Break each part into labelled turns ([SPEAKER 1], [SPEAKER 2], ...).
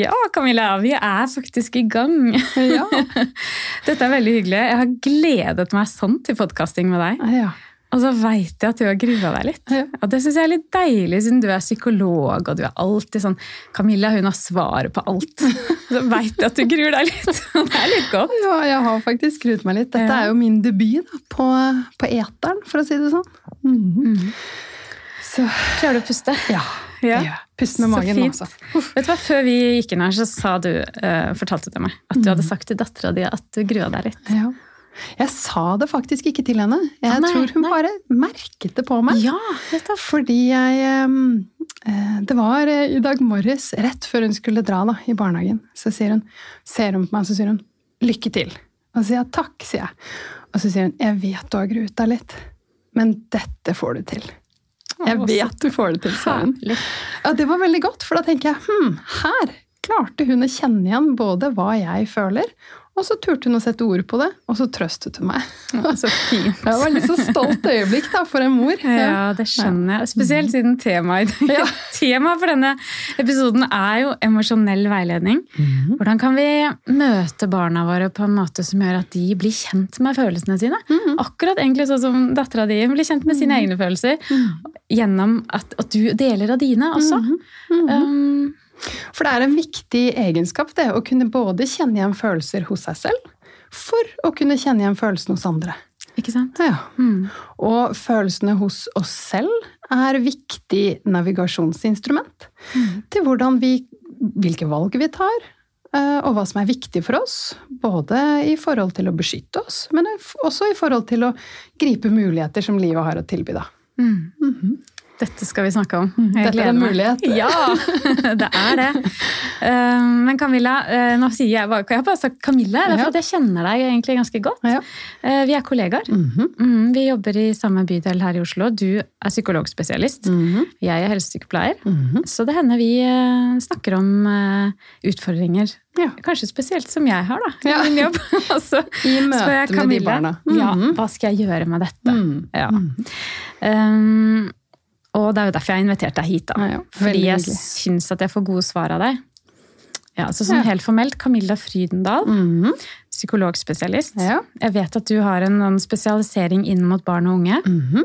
[SPEAKER 1] Ja, Camilla, vi er faktisk i gang.
[SPEAKER 2] Ja.
[SPEAKER 1] Dette er veldig hyggelig. Jeg har gledet meg sånn til podkasting med deg.
[SPEAKER 2] ja.
[SPEAKER 1] Og så veit jeg at du har grua deg litt.
[SPEAKER 2] Ja.
[SPEAKER 1] Og det syns jeg er litt deilig, siden du er psykolog og du er alltid sånn Camilla hun har svaret på alt. Så veit jeg at du gruer deg litt. Det er litt godt.
[SPEAKER 2] Ja, jeg har faktisk gruet meg litt. Dette er jo min debut da, på, på eteren, for å si det sånn. Mhm. Så
[SPEAKER 1] Klarer du å puste?
[SPEAKER 2] ja,
[SPEAKER 1] Ja.
[SPEAKER 2] det gjør jeg. Pust med
[SPEAKER 1] Så
[SPEAKER 2] magen,
[SPEAKER 1] fint.
[SPEAKER 2] altså.
[SPEAKER 1] Vet du hva, Før vi gikk inn her, så sa du, uh, fortalte du meg at du
[SPEAKER 2] Mm.
[SPEAKER 1] hadde sagt til dattera di at du grua deg litt.
[SPEAKER 2] Ja. Jeg sa det faktisk ikke til henne. Jeg
[SPEAKER 1] ah, nei,
[SPEAKER 2] tror hun
[SPEAKER 1] nei.
[SPEAKER 2] bare merket det på meg.
[SPEAKER 1] Ja.
[SPEAKER 2] Fordi jeg ehm, eh, Det var eh, i dag morges, rett før hun skulle dra da, i barnehagen, så sier hun, ser hun på meg så sier hun 'lykke til'. Og så sier jeg 'takk', sier jeg. Og så sier hun 'jeg vet du har gruet deg litt, men dette får du til'. Jeg vet du får det til, hun. Ja, Det var veldig godt, for da tenker jeg hm, her klarte hun å kjenne igjen både hva jeg føler, og så turte hun å sette ord på det, og så trøstet hun meg.
[SPEAKER 1] Ja, Så fint.
[SPEAKER 2] Det var litt så stolt øyeblikk da, for en mor.
[SPEAKER 1] Ja, det skjønner jeg. Spesielt siden temaet.
[SPEAKER 2] Ja.
[SPEAKER 1] tema for denne episoden er jo emosjonell veiledning.
[SPEAKER 2] Mhm.
[SPEAKER 1] Hvordan kan vi møte barna våre på en måte som gjør at de blir kjent med følelsene sine?
[SPEAKER 2] Mhm.
[SPEAKER 1] Akkurat egentlig sånn som dattera di blir kjent med sine egne følelser. Gjennom at, at du deler av dine også.
[SPEAKER 2] Mhm.
[SPEAKER 1] Um,
[SPEAKER 2] For det er en viktig egenskap det, å kunne både kjenne igjen følelser hos seg selv, for å kunne kjenne igjen følelsene hos andre.
[SPEAKER 1] ikke sant?
[SPEAKER 2] Ja.
[SPEAKER 1] Mm.
[SPEAKER 2] Og følelsene hos oss selv er viktig navigasjonsinstrument til hvordan vi, hvilke valg vi tar, eh, og hva som er viktig for oss. Både i forhold til å beskytte oss, men også i forhold til å gripe muligheter som livet har å tilby. Da.
[SPEAKER 1] Mm. Dette skal vi snakke om. Jeg
[SPEAKER 2] Dette er en
[SPEAKER 1] meg.
[SPEAKER 2] mulighet.
[SPEAKER 1] Ja, det er det. Um, Men Camilla, eh, nå sier jeg bare, jeg har bare sagt Camilla, det er fordi jeg kjenner deg egentlig ganske godt. Eh, Vi er kollegaer.
[SPEAKER 2] Mhm.
[SPEAKER 1] Mm, Vi jobber i samme bydel her i Oslo. Du er psykologspesialist.
[SPEAKER 2] Mhm.
[SPEAKER 1] Jeg er helsesykepleier.
[SPEAKER 2] Mhm.
[SPEAKER 1] Så det hender vi eh, snakker om eh, utfordringer.
[SPEAKER 2] Ja.
[SPEAKER 1] Kanskje spesielt som jeg har, da.
[SPEAKER 2] Ja.
[SPEAKER 1] I min jobb. altså,
[SPEAKER 2] I møte med de barna.
[SPEAKER 1] Ja, hva skal jeg gjøre med dette? Ja. Um, og det er jo derfor jeg har invitert deg hit. da.
[SPEAKER 2] Ja, ja.
[SPEAKER 1] Fordi jeg syns at jeg får gode svar av deg. Ja, så sånn
[SPEAKER 2] Ja.
[SPEAKER 1] Helt formelt, Camilla Frydendal,
[SPEAKER 2] Mhm.
[SPEAKER 1] psykologspesialist.
[SPEAKER 2] Ja.
[SPEAKER 1] Jeg vet at du har en, en spesialisering inn mot barn og unge.
[SPEAKER 2] Mhm.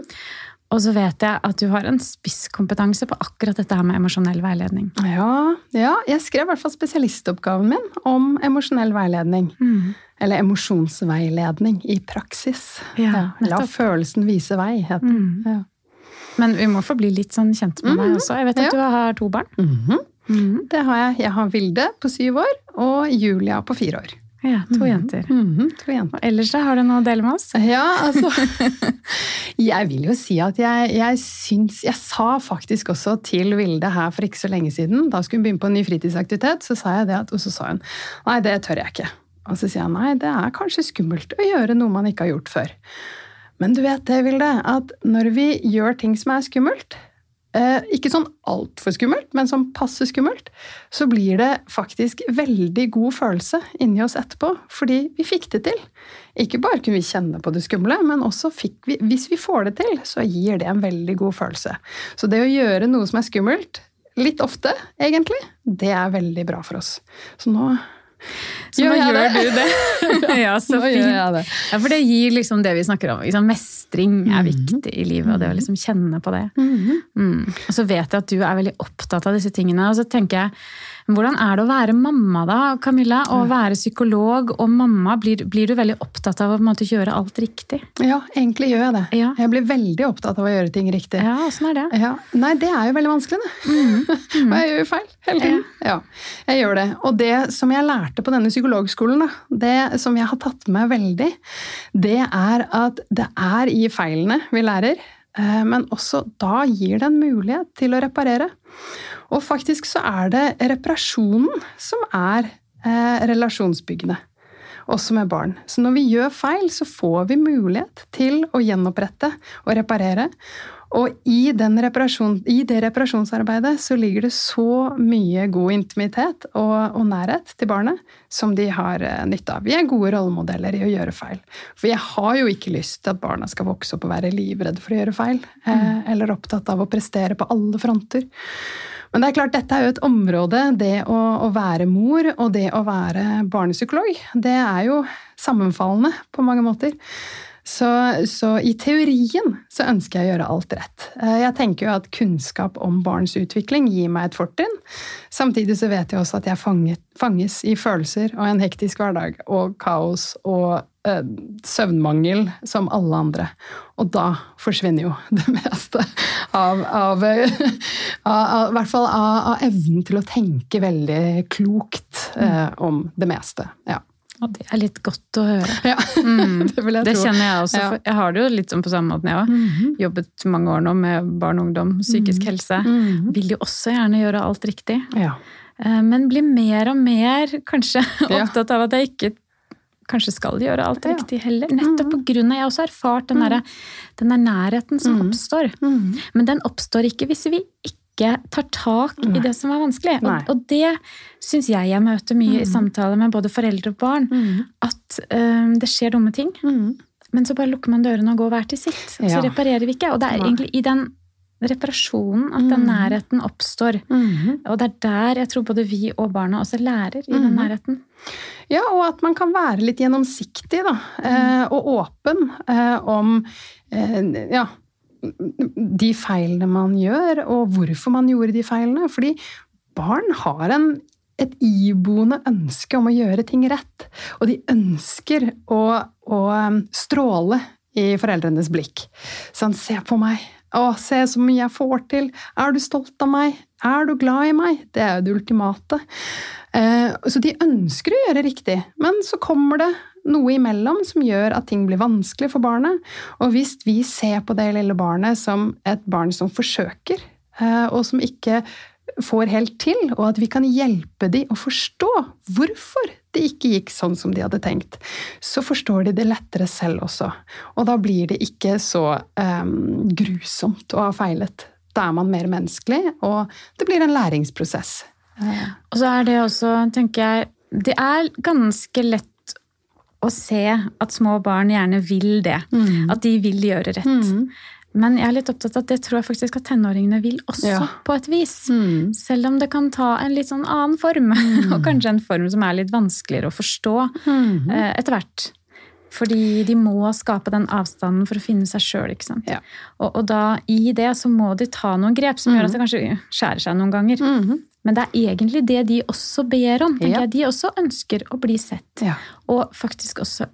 [SPEAKER 1] Og så vet jeg at du har en spisskompetanse på akkurat dette her med emosjonell veiledning.
[SPEAKER 2] Ja, ja, jeg skrev i hvert fall spesialistoppgaven min om emosjonell veiledning. Eller emosjonsveiledning i praksis.
[SPEAKER 1] Ja,
[SPEAKER 2] La følelsen vise vei, heter det.
[SPEAKER 1] Mm. Men vi må få bli litt sånn kjent med deg
[SPEAKER 2] Mhm.
[SPEAKER 1] også. Jeg vet at
[SPEAKER 2] Ja.
[SPEAKER 1] du har to barn.
[SPEAKER 2] Mhm.
[SPEAKER 1] Mhm.
[SPEAKER 2] Det har jeg. Jeg har Vilde på syv år og Julia på fire år.
[SPEAKER 1] Ja, to jenter.
[SPEAKER 2] Mhm, To jenter.
[SPEAKER 1] Og ellers da, har du noe å dele med oss?
[SPEAKER 2] Ja, altså Jeg vil jo si at jeg, jeg syns Jeg sa faktisk også til Vilde her for ikke så lenge siden, da skulle hun begynne på en ny fritidsaktivitet, så sa jeg det, at, og så sa hun nei, det tør jeg ikke. Og så sier jeg nei, det er kanskje skummelt å gjøre noe man ikke har gjort før. Men du vet det, Vilde, at når vi gjør ting som er skummelt, eh, ikke sånn altfor skummelt, men sånn passe skummelt, så blir det faktisk veldig god følelse inni oss etterpå, fordi vi fikk det til. Ikke bare kunne vi kjenne på det skumle, men også vi, hvis vi får det til, så gir det en veldig god følelse. Så det å gjøre noe som er skummelt, litt ofte egentlig, det er veldig bra for oss. Så nå
[SPEAKER 1] Så nå
[SPEAKER 2] Gjør det?
[SPEAKER 1] du det. ja, så fint. Ja, for det gir liksom det vi snakker om. Liksom, mestring er
[SPEAKER 2] Mhm.
[SPEAKER 1] viktig i livet, og det å liksom kjenne på det.
[SPEAKER 2] Mhm.
[SPEAKER 1] Mm. Og så vet jeg at du er veldig opptatt av disse tingene. Og så tenker jeg, hvordan er det å være mamma da, Camilla? Å være psykolog og mamma, blir, blir du veldig opptatt av å måte, gjøre alt riktig?
[SPEAKER 2] Ja, egentlig gjør jeg det.
[SPEAKER 1] Ja.
[SPEAKER 2] Jeg blir veldig opptatt av å gjøre ting riktig.
[SPEAKER 1] Ja, åssen er det?
[SPEAKER 2] Ja. Nei, det er jo veldig vanskelig, det. Og jeg gjør jo feil hele tiden. Ja, jeg gjør det. Og det som jeg lærte på denne psykologskolen, da, det som jeg har tatt med meg veldig, det er at det er i feilene vi lærer, eh, men også da gir det en mulighet til å reparere. Og faktisk så er det reparasjonen som er eh, relasjonsbyggende også med barn. Så når vi gjør feil, så får vi mulighet til å gjenopprette og reparere. Og i, den reparasjon, i det reparasjonsarbeidet så ligger det så mye god intimitet og, og nærhet til barnet som de har eh, nytte av. Vi er gode rollemodeller i å gjøre feil. For jeg har jo ikke lyst til at barna skal vokse opp og være livredde for å gjøre feil. Eh, eller opptatt av å prestere på alle fronter. Men det er klart, dette er jo et område, det å, å være mor og det å være barnepsykolog, det er jo sammenfallende på mange måter. Så, så, i teorien så ønsker jeg å gjøre alt rett. Eh, jeg tenker jo at kunnskap om barns utvikling gir meg et fortrinn. Samtidig så vet jeg også at jeg fanget, fanges i følelser og en hektisk hverdag og kaos og eh, søvnmangel som alle andre. Og da forsvinner jo det meste av, av, av, av hvert fall av, evnen til å tenke veldig klokt eh, om det meste. Ja.
[SPEAKER 1] Og det er litt godt å høre.
[SPEAKER 2] Ja,
[SPEAKER 1] mm.
[SPEAKER 2] det vil jeg
[SPEAKER 1] det
[SPEAKER 2] tro.
[SPEAKER 1] kjenner jeg også.
[SPEAKER 2] Ja.
[SPEAKER 1] Jeg har det jo litt sånn på samme måten, jeg òg.
[SPEAKER 2] Mm -hmm.
[SPEAKER 1] Jobbet mange år nå med barn og ungdom, psykisk
[SPEAKER 2] Mhm.
[SPEAKER 1] helse.
[SPEAKER 2] -hmm.
[SPEAKER 1] Vil jo også gjerne gjøre alt riktig.
[SPEAKER 2] Ja.
[SPEAKER 1] Eh, Men blir mer og mer kanskje opptatt av at jeg ikke kanskje skal gjøre alt riktig heller. Nettopp på grunn av jeg har også erfart den, der, den der nærheten som
[SPEAKER 2] Mhm.
[SPEAKER 1] oppstår.
[SPEAKER 2] Mhm.
[SPEAKER 1] Men den oppstår ikke hvis vi ikke tar tak i det som er vanskelig. Og, og det syns jeg jeg møter mye i
[SPEAKER 2] Mhm.
[SPEAKER 1] samtaler med både foreldre og barn.
[SPEAKER 2] Mm.
[SPEAKER 1] At um, det skjer dumme ting,
[SPEAKER 2] mm.
[SPEAKER 1] men så bare lukker man dørene og går hver til sitt. Og
[SPEAKER 2] Ja.
[SPEAKER 1] så reparerer vi ikke. Og det er
[SPEAKER 2] Nei.
[SPEAKER 1] egentlig i den reparasjonen at den
[SPEAKER 2] Mhm.
[SPEAKER 1] nærheten oppstår.
[SPEAKER 2] Mhm.
[SPEAKER 1] Og det er der jeg tror både vi og barna også lærer, i den
[SPEAKER 2] Mhm.
[SPEAKER 1] nærheten.
[SPEAKER 2] Ja, og at man kan være litt gjennomsiktig da, eh, og åpen eh, om eh, ja, de feilene man gjør, og hvorfor man gjorde de feilene. Fordi barn har en, et iboende ønske om å gjøre ting rett. Og de ønsker å, å eh, stråle i foreldrenes blikk. Sånn, se på meg. Å, se så mye jeg får til. Er du stolt av meg? Er du glad i meg? Det er jo det ultimate. Eh, Så de ønsker å gjøre riktig, men så kommer det noe imellom som gjør at ting blir vanskelig for barnet. Og hvis vi ser på det lille barnet som et barn som forsøker, eh, og som ikke får helt til, og at vi kan hjelpe de å forstå hvorfor det ikke gikk sånn som de hadde tenkt, så forstår de det lettere selv også. Og da blir det ikke så um, grusomt å ha feilet. Da er man mer menneskelig, og det blir en læringsprosess.
[SPEAKER 1] Og så er det også, tenker jeg Det er ganske lett å se at små barn gjerne vil det.
[SPEAKER 2] Mm.
[SPEAKER 1] At de vil gjøre rett.
[SPEAKER 2] Mm.
[SPEAKER 1] Men jeg er litt opptatt av at det tror jeg faktisk at tenåringene vil også,
[SPEAKER 2] Ja.
[SPEAKER 1] på et vis.
[SPEAKER 2] Mm.
[SPEAKER 1] Selv om det kan ta en litt sånn annen form. Og kanskje en form som er litt vanskeligere å forstå
[SPEAKER 2] Mm.
[SPEAKER 1] eh, etter hvert. Fordi de må skape den avstanden for å finne seg sjøl.
[SPEAKER 2] Ja.
[SPEAKER 1] Og, og da i det så må de ta noen grep som gjør at det kanskje skjærer seg noen ganger.
[SPEAKER 2] Mhm.
[SPEAKER 1] Men det er egentlig det de også ber om.
[SPEAKER 2] Ja.
[SPEAKER 1] De også ønsker å bli sett.
[SPEAKER 2] Ja.
[SPEAKER 1] Og faktisk også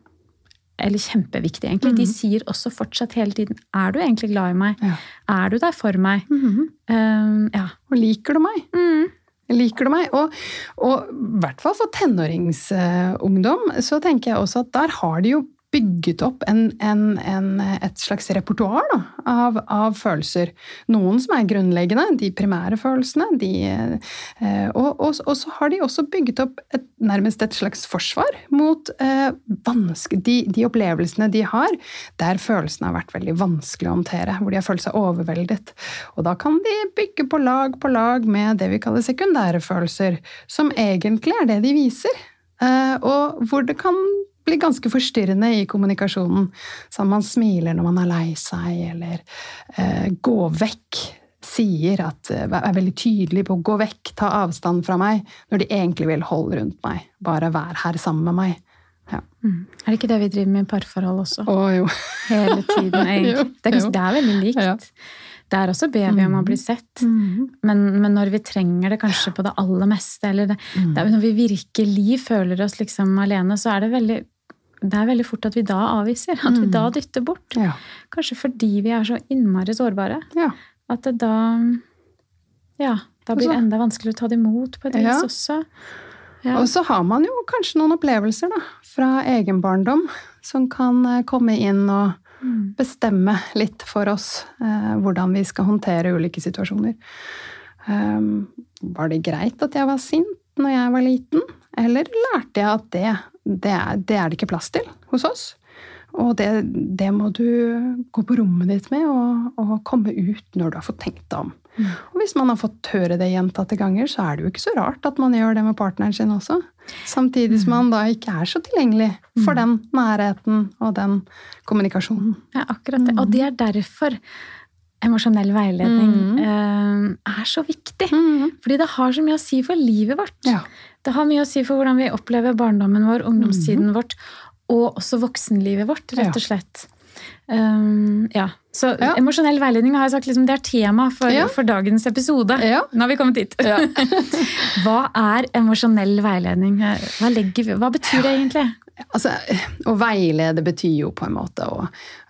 [SPEAKER 1] Eller kjempeviktig, egentlig. De sier også fortsatt hele tiden 'Er du egentlig glad i meg?
[SPEAKER 2] Ja.
[SPEAKER 1] Er du der for meg?'
[SPEAKER 2] Mhm.
[SPEAKER 1] Um, ja.
[SPEAKER 2] Og liker du meg?
[SPEAKER 1] Mm.
[SPEAKER 2] Liker du meg? Og, og i hvert fall for tenåringsungdom så tenker jeg også at der har de jo bygget opp en, en, en, et slags repertoar av, av følelser. Noen som er grunnleggende, de primære følelsene. De, eh, og, og, og, så har de også bygget opp et, nærmest et slags forsvar mot eh, de, de, opplevelsene de har, der følelsene har vært veldig vanskelig å håndtere. Hvor de har følt seg overveldet. Og da kan de bygge på lag på lag med det vi kaller sekundære følelser, som egentlig er det de viser. Eh, og hvor det kan blir ganske forstyrrende i kommunikasjonen. Sånn man smiler når man er lei seg, eller eh, gå vekk. Sier at eh, er veldig tydelig på å 'gå vekk', ta avstand fra meg, når de egentlig vil holde rundt meg. Bare vær her sammen med meg. Ja.
[SPEAKER 1] Mm. Er det ikke det vi driver med i parforhold også?
[SPEAKER 2] Å jo.
[SPEAKER 1] Hele tiden, egentlig.
[SPEAKER 2] Jo,
[SPEAKER 1] Det er, kanskje, det er veldig likt.
[SPEAKER 2] Ja.
[SPEAKER 1] Der også ber vi om å bli sett. Men, men når vi trenger det kanskje på det aller meste, eller det,
[SPEAKER 2] Mm.
[SPEAKER 1] det når vi virkelig føler oss liksom alene, så er det veldig det er veldig fort at vi da avviser. At vi
[SPEAKER 2] Mm.
[SPEAKER 1] da dytter bort.
[SPEAKER 2] Ja.
[SPEAKER 1] Kanskje fordi vi er så innmari sårbare.
[SPEAKER 2] ja.
[SPEAKER 1] At det da Ja, da blir det enda vanskeligere å ta det imot på et vis
[SPEAKER 2] Ja.
[SPEAKER 1] også.
[SPEAKER 2] Og så har man jo kanskje noen opplevelser da, fra egen barndom som kan eh, komme inn og
[SPEAKER 1] Mm.
[SPEAKER 2] bestemme litt for oss eh, hvordan vi skal håndtere ulike situasjoner. Um, var det greit at jeg var sint når jeg var liten, eller lærte jeg at det, det, er, det er det ikke plass til hos oss? Og det, det må du gå på rommet ditt med og, og komme ut når du har fått tenkt deg om. Og hvis man har fått høre det gjentatte ganger, så er det jo ikke så rart at man gjør det med partneren sin også. Samtidig som man da ikke er så tilgjengelig for den nærheten og den kommunikasjonen.
[SPEAKER 1] Ja, akkurat det. Og det er derfor emosjonell veiledning mm. er så viktig. Mm. Fordi det har så mye å si for livet vårt. Ja. Det har mye å si for hvordan vi opplever barndommen vår, ungdomstiden mm. vårt, og også voksenlivet vårt, rett og slett. Um, ja. Så ja. emosjonell veiledning har jeg sagt, liksom, det er tema for, ja. for dagens episode. Ja. Nå har vi kommet dit. hva er emosjonell veiledning? Hva, legger, hva betyr det egentlig?
[SPEAKER 2] Altså, å veilede betyr jo på en måte å,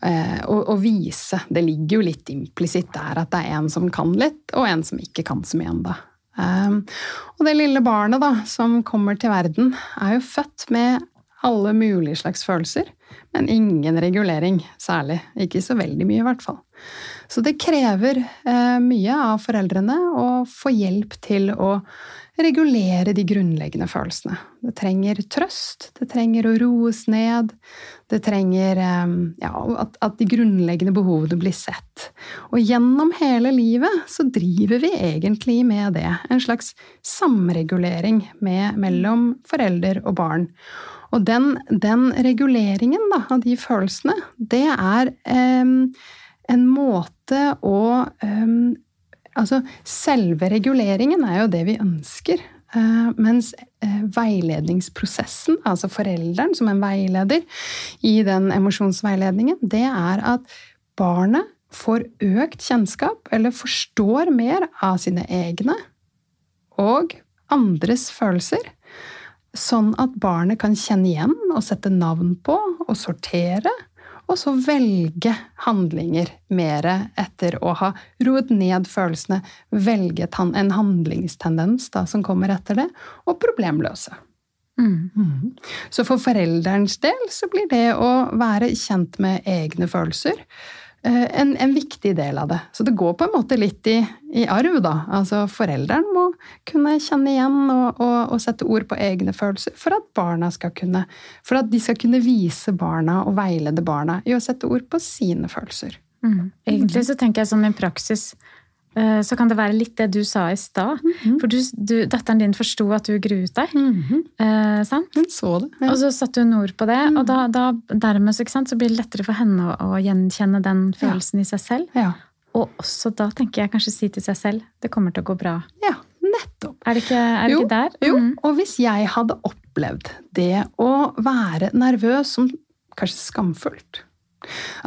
[SPEAKER 2] eh, å, å vise. Det ligger jo litt implisitt der at det er en som kan litt, og en som ikke kan så mye ennå. Um, og det lille barnet da, som kommer til verden, er jo født med alle mulige slags følelser, men ingen regulering særlig. Ikke så veldig mye, i hvert fall. Så det krever eh, mye av foreldrene å få hjelp til å regulere de grunnleggende følelsene. Det trenger trøst, det trenger å roes ned, det trenger eh, ja, at, at, de grunnleggende behovene blir sett. Og gjennom hele livet så driver vi egentlig med det. En slags samregulering med, mellom forelder og barn. Og den, den reguleringen da, av de følelsene, det er eh, en måte å eh, Altså, selve reguleringen er jo det vi ønsker. Uh, mens uh, veiledningsprosessen, altså forelderen som en veileder i den emosjonsveiledningen, det er at barnet får økt kjennskap, eller forstår mer av sine egne og andres følelser. Sånn at barnet kan kjenne igjen og sette navn på og sortere. Og så velge handlinger mer etter å ha roet ned følelsene. Velge en handlingstendens da, som kommer etter det, og problemløse. Mm. Mm. Så for forelderens del så blir det å være kjent med egne følelser en, en, viktig del av det. Så det går på en måte litt i, i arv, da. Altså forelderen må kunne kjenne igjen og, og, og, sette ord på egne følelser for at barna skal kunne For at de skal kunne vise barna og veilede barna i å sette ord på sine følelser.
[SPEAKER 1] Mm. Egentlig så tenker jeg sånn i praksis Eh, så kan det være litt det du sa i stad. Mm -hmm. For du, du, datteren din forsto at du gruet deg. Mm -hmm. eh, sant?
[SPEAKER 2] Hun så det.
[SPEAKER 1] Ja. Og så satte hun ord på det. Mm. Og da, da, dermed så, så, blir det lettere for henne å, å gjenkjenne den følelsen ja. i seg selv. Ja. Og også da tenker jeg kanskje si til seg selv det kommer til å gå bra.
[SPEAKER 2] Ja, nettopp.
[SPEAKER 1] Er det ikke, er det
[SPEAKER 2] jo,
[SPEAKER 1] ikke der?
[SPEAKER 2] Jo, mm. og hvis jeg hadde opplevd det å være nervøs som kanskje skamfullt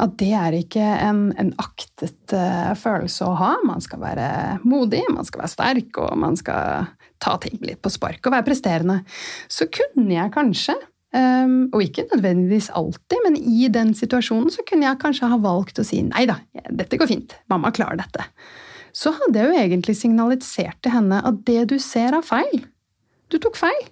[SPEAKER 2] at det er ikke en, en aktet uh, følelse å ha. Man skal være modig, man skal være sterk, og man skal ta ting litt på spark og være presterende. Så kunne jeg kanskje, um, og ikke nødvendigvis alltid, men i den situasjonen så kunne jeg kanskje ha valgt å si nei da, dette går fint, mamma klarer dette. Så hadde jeg jo egentlig signalisert til henne at det du ser, er feil. Du tok feil.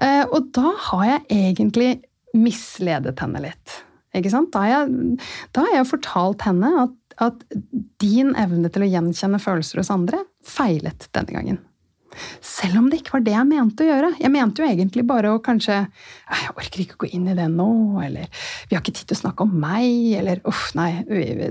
[SPEAKER 2] Uh, og da har jeg egentlig misledet henne litt. Ikke sant? Da har jeg, da har jeg fortalt henne at, at din evne til å gjenkjenne følelser hos andre feilet denne gangen. Selv om det ikke var det jeg mente å gjøre. Jeg mente jo egentlig bare å kanskje Jeg orker ikke å gå inn i det nå, eller Vi har ikke tid til å snakke om meg, eller uff, nei,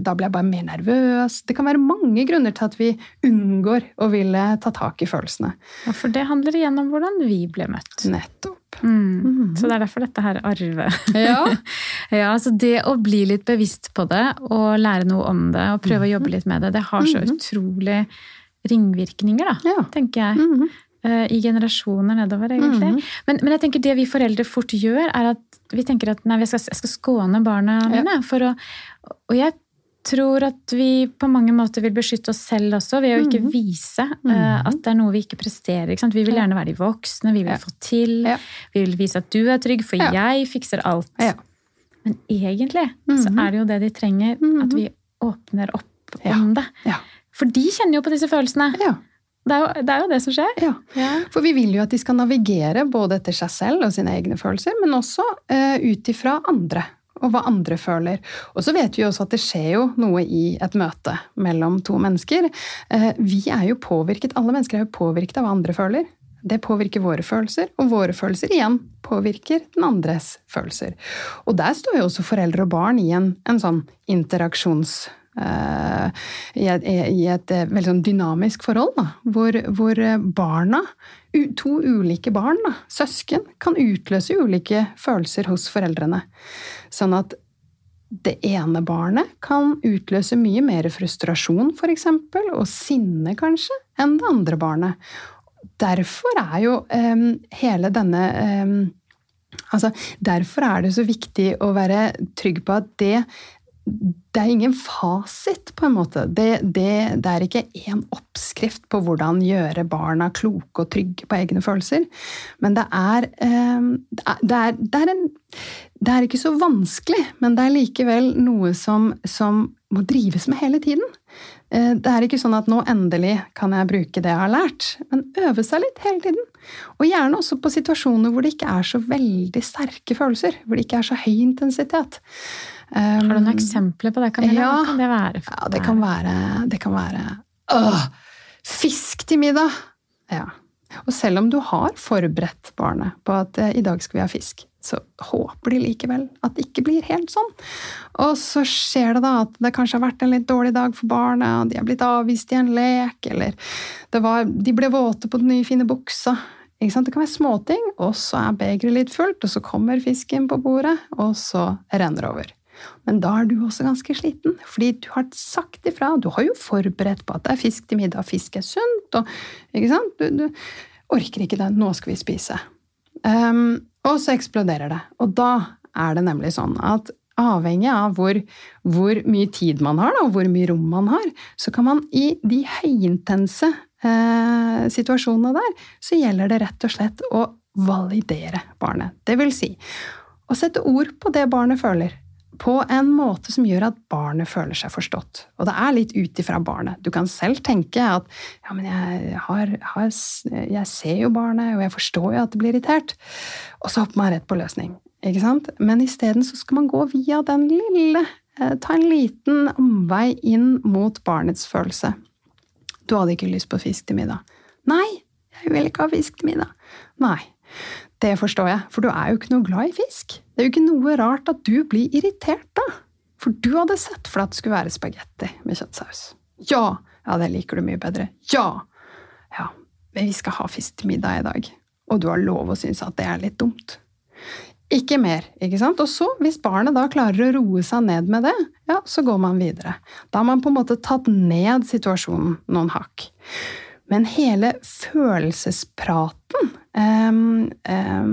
[SPEAKER 2] da blir jeg bare mer nervøs. Det kan være mange grunner til at vi unngår å ville ta tak i følelsene.
[SPEAKER 1] Ja, For det handler igjen om hvordan vi ble møtt.
[SPEAKER 2] Nettopp.
[SPEAKER 1] Mm. Mm. Så det er derfor dette her arver. Ja. ja, så det å bli litt bevisst på det, og lære noe om det, og prøve å jobbe litt med det, det har så mm-hmm. utrolig ringvirkninger, da, ja. tenker jeg. Mm -hmm. I generasjoner nedover, egentlig. Mm -hmm. men, men, jeg tenker det vi foreldre fort gjør, er at vi tenker at nei, jeg skal, jeg skal skåne barna mine. For å, og jeg tror at vi på mange måter vil beskytte oss selv også, ved å ikke mhm. vise -hmm. at det er noe vi ikke presterer. Ikke vi vil gjerne være de voksne, vi vil få til. Ja. Vi vil vise at du er trygg, for ja. jeg fikser alt. Ja. Men egentlig så mhm. er det jo det de trenger, at vi åpner opp om det. For de kjenner jo på disse følelsene. Ja. Det er, jo, det er, jo, det som skjer. Ja.
[SPEAKER 2] ja. For vi vil jo at de skal navigere både etter seg selv og sine egne følelser, men også uh, ut ifra andre. Og hva andre føler. Og så vet vi også at det skjer jo noe i et møte mellom to mennesker. Uh, vi er jo påvirket, Alle mennesker er jo påvirket av hva andre føler. Det påvirker våre følelser, og våre følelser igjen påvirker den andres følelser. Og der står jo også foreldre og barn i en, en sånn interaksjons et, i et eh, veldig sånn dynamisk forhold, da, hvor, hvor, barna, to ulike barn, da, søsken, kan utløse ulike følelser hos foreldrene. Sånn at det ene barnet kan utløse mye mer frustrasjon, f.eks., og sinne kanskje, enn det andre barnet. Derfor er jo um, hele denne um, Altså, derfor er det så viktig å være trygg på at det det er ingen fasit, på en måte. Det, det, det er ikke én oppskrift på hvordan gjøre barna kloke og trygge på egne følelser. Men det er, eh, det er, er, en, det er ikke så vanskelig, men det er likevel noe som, som må drives med hele tiden. Eh, det er ikke sånn at nå endelig kan jeg bruke det jeg har lært, men øve seg litt hele tiden. Og gjerne også på situasjoner hvor det ikke er så veldig sterke følelser. Hvor det ikke er så høy intensitet.
[SPEAKER 1] Har du noen eksempler på det? Camilla?
[SPEAKER 2] ja,
[SPEAKER 1] Hva kan det være?
[SPEAKER 2] Ja, det kan være, det kan være øh, Fisk til middag! Ja. Og selv om du har forberedt barnet på at eh, i dag skal vi ha fisk, så håper de likevel at det ikke blir helt sånn. Og så skjer det da at det kanskje har vært en litt dårlig dag for barnet, og de er blitt avvist i en lek, eller var, de ble våte på den nye, fine buksa. Det kan være småting, og så er begeret litt fullt, og så kommer fisken på bordet, og så renner det over. Men da er du også ganske sliten, fordi du har sagt ifra. Du har jo forberedt på at det er fisk til middag, fisk er sunt, og ikke sant? Du, du orker ikke det. Nå skal vi spise. Um, og så eksploderer det. Og da er det nemlig sånn at avhengig av hvor, hvor mye tid man har, da, og hvor mye rom man har, så kan man i de høyintense eh, situasjonene der, så gjelder det rett og slett å validere barnet. Det vil si å sette ord på det barnet føler på en måte som gjør at barnet føler seg forstått. Og det er litt ut ifra barnet. Du kan selv tenke at ja, men jeg, har, har, jeg, ser jo barnet, og jeg forstår jo at det blir irritert. Og så hopper man rett på løsning. Ikke sant? Men isteden så skal man gå via den lille eh, Ta en liten omvei inn mot barnets følelse. Du hadde ikke lyst på fisk til middag. Nei, jeg vil ikke ha fisk til middag. Nei. Det forstår jeg, for du er jo ikke noe glad i fisk. Det er jo ikke noe rart at du blir irritert da. For du hadde sett for deg at det skulle være spagetti med kjøttsaus. Ja! Ja, det liker du mye bedre. Ja! Ja, men vi skal ha fisk til middag i dag. Og du har lov å synes at det er litt dumt. Ikke mer, ikke sant? Og så, hvis barnet da klarer å roe seg ned med det, ja, så går man videre. Da har man på en måte tatt ned situasjonen noen hakk. Men hele følelsespraten um, um,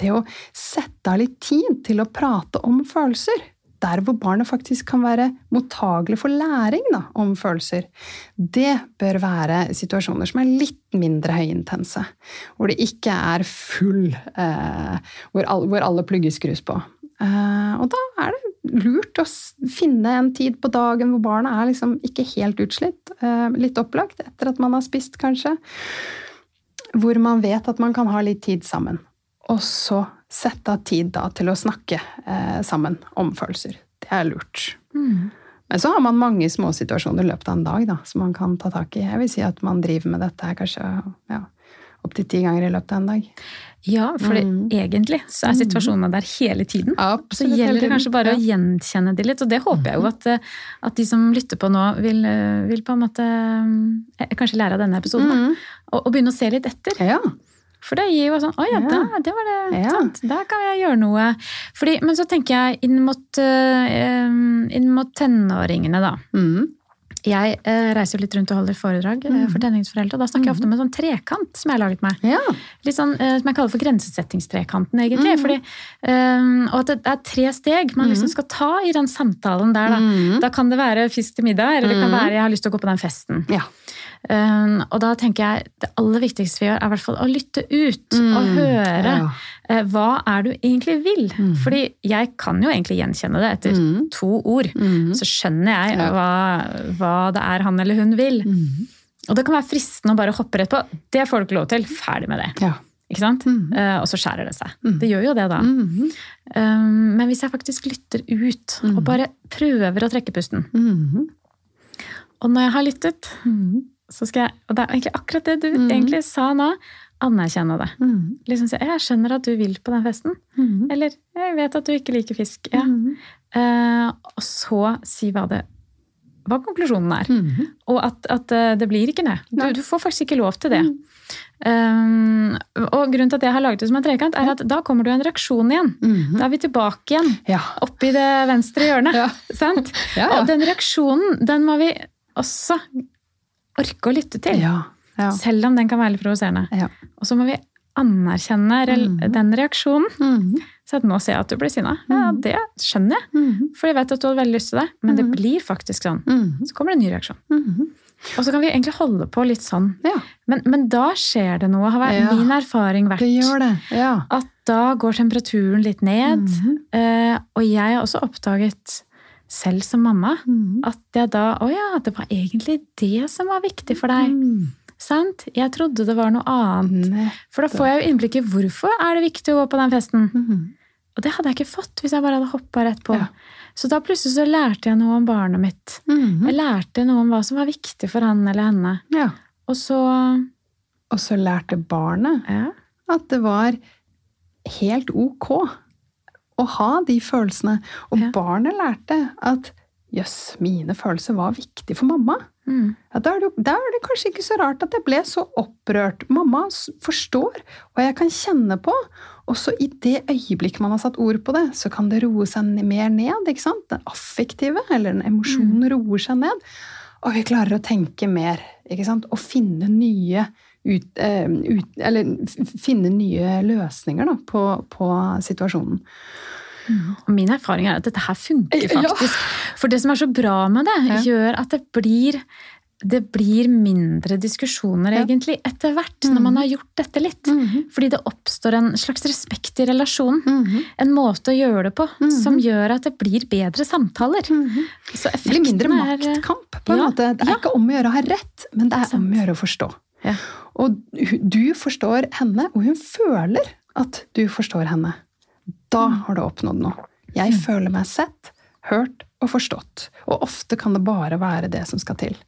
[SPEAKER 2] Det å sette av litt tid til å prate om følelser, der hvor barnet faktisk kan være mottagelig for læring da, om følelser, det bør være situasjoner som er litt mindre høyintense. Hvor det ikke er full uh, hvor, all, hvor, alle plugger skrus på. Uh, og da er det lurt å finne en tid på dagen hvor barnet er liksom ikke helt utslitt, uh, litt opplagt etter at man har spist, kanskje hvor man vet at man kan ha litt tid sammen. Og så sette av tid da til å snakke eh, sammen om følelser. Det er lurt. Mm. Men så har man mange småsituasjoner i løpet av en dag da, som man kan ta tak i. Jeg vil si at man driver med dette her kanskje ja, opptil ti ganger i løpet av en dag.
[SPEAKER 1] Ja, for mm. egentlig så er situasjonene der hele tiden. Absolutt, så gjelder det kanskje bare ja. å gjenkjenne de litt. Og det håper jeg jo at, eh, at de som lytter på nå, vil, eh, vil, på en måte eh, kanskje lære av denne episoden. Mm. Og, og, begynne å se litt etter.
[SPEAKER 2] Ja.
[SPEAKER 1] For det gir jo sånn Å ja, da, det var det. Ja. Sant. Der kan jeg gjøre noe. Fordi, men så tenker jeg inn mot, inn mot tenåringene, da. Mm. Jeg eh, reiser jo litt rundt og holder foredrag eh, for mm. tenåringsforeldre. Og da snakker jeg ofte om en sånn trekant som jeg har laget meg.
[SPEAKER 2] Ja.
[SPEAKER 1] Litt sånn, eh, Som jeg kaller for grensesettingstrekanten, egentlig. Mm. Fordi, um, og at det er tre steg man liksom mm. skal ta i den samtalen der. Da, mm. da kan det være fisk til middag, eller det kan være jeg har lyst til å gå på den festen.
[SPEAKER 2] Ja.
[SPEAKER 1] Um, og da tenker jeg det aller viktigste vi gjør, er i hvert fall å lytte ut mm, og høre. Ja. Uh, hva er du egentlig vil? Mm. Fordi jeg kan jo egentlig gjenkjenne det etter mm. to ord. Mm. Så skjønner jeg hva, hva, det er han eller hun vil. Mm. Og det kan være fristende å bare hoppe rett på. Det får du ikke lov til. Ferdig med det.
[SPEAKER 2] Ja.
[SPEAKER 1] Ikke sant? Uh, og så skjærer det seg. Det gjør jo det, da. Um, men hvis jeg faktisk lytter ut og bare prøver å trekke pusten Og når jeg har lyttet så skal jeg, og det er egentlig akkurat det du mm. egentlig sa nå, anerkjenne det. Mm. Liksom si 'Jeg skjønner at du vil på den festen.' Mm. Eller 'Jeg vet at du ikke liker fisk'. Ja. Eh, og så si hva det hva konklusjonen er. Og at, at, eh, det blir ikke det. Du, du, får faktisk ikke lov til det. Um, og grunnen til at jeg har laget det som en trekant, er at da kommer det en reaksjon igjen. Mm -hmm. Da er vi tilbake igjen. Ja. Oppi det venstre hjørnet. Ja. Sant? Ja, og den reaksjonen, den må vi også orke å lytte til. Selv om den kan være litt provoserende. Og så må vi anerkjenne mm -hmm. den reaksjonen. Mm -hmm. Så at nå ser jeg at du blir sinna. Ja, mhm. det skjønner jeg. Mhm. For jeg vet at du hadde veldig lyst til det. Men det mhm. blir faktisk sånn. Så kommer det en ny reaksjon. Og så kan vi egentlig holde på litt sånn. Ja. Men, men, da skjer det noe, har vært ja. min erfaring vært.
[SPEAKER 2] Det gjør det, ja.
[SPEAKER 1] At da går temperaturen litt ned. Mm -hmm. og jeg har også oppdaget, selv som mamma, mm at jeg da Å ja, det var egentlig det som var viktig for deg. Mm. Sant? Jeg trodde det var noe annet. For da får jeg jo innblikk i hvorfor er det viktig å gå på den festen. Mm. Og det hadde jeg ikke fått hvis jeg bare hadde hoppa rett på. Så da plutselig så lærte jeg noe om barnet mitt. Mm -hmm. Jeg lærte noe om hva som var viktig for han eller henne. Ja. Og så
[SPEAKER 2] Og så lærte barnet ja. at det var helt ok å ha de følelsene. Og ja. barnet lærte at jøss, mine følelser var viktige for mamma. Mm. Ja, da, er det, da, er det, kanskje ikke så rart at jeg ble så opprørt. Mamma forstår, og jeg kan kjenne på. Og så i det øyeblikket man har satt ord på det, så kan det roe seg mer ned. ikke sant? Den affektive, eller den emosjonen, mm. roer seg ned. Og vi klarer å tenke mer. ikke sant? Og finne nye ut, uh, ut, Eller finne nye løsninger da, på, på situasjonen.
[SPEAKER 1] Mm. Og min erfaring er at dette her funker faktisk. Ja. For det som er så bra med det, ja. gjør at det blir det blir mindre diskusjoner, ja. egentlig, etter hvert, mm. når man har gjort dette litt. Mm -hmm. Fordi det oppstår en slags respekt i relasjonen. Mm -hmm. En måte å gjøre det på -hmm. som gjør at det blir bedre samtaler.
[SPEAKER 2] Mhm. Så det blir mindre maktkamp, på en ja. måte. Det er ja. ikke om å gjøre å ha rett, men det er Sant. om å gjøre å forstå. Og du forstår henne, og hun føler at du forstår henne. Da mm. har du oppnådd noe. Jeg mm. føler meg sett, hørt og forstått. Og ofte kan det bare være det som skal til.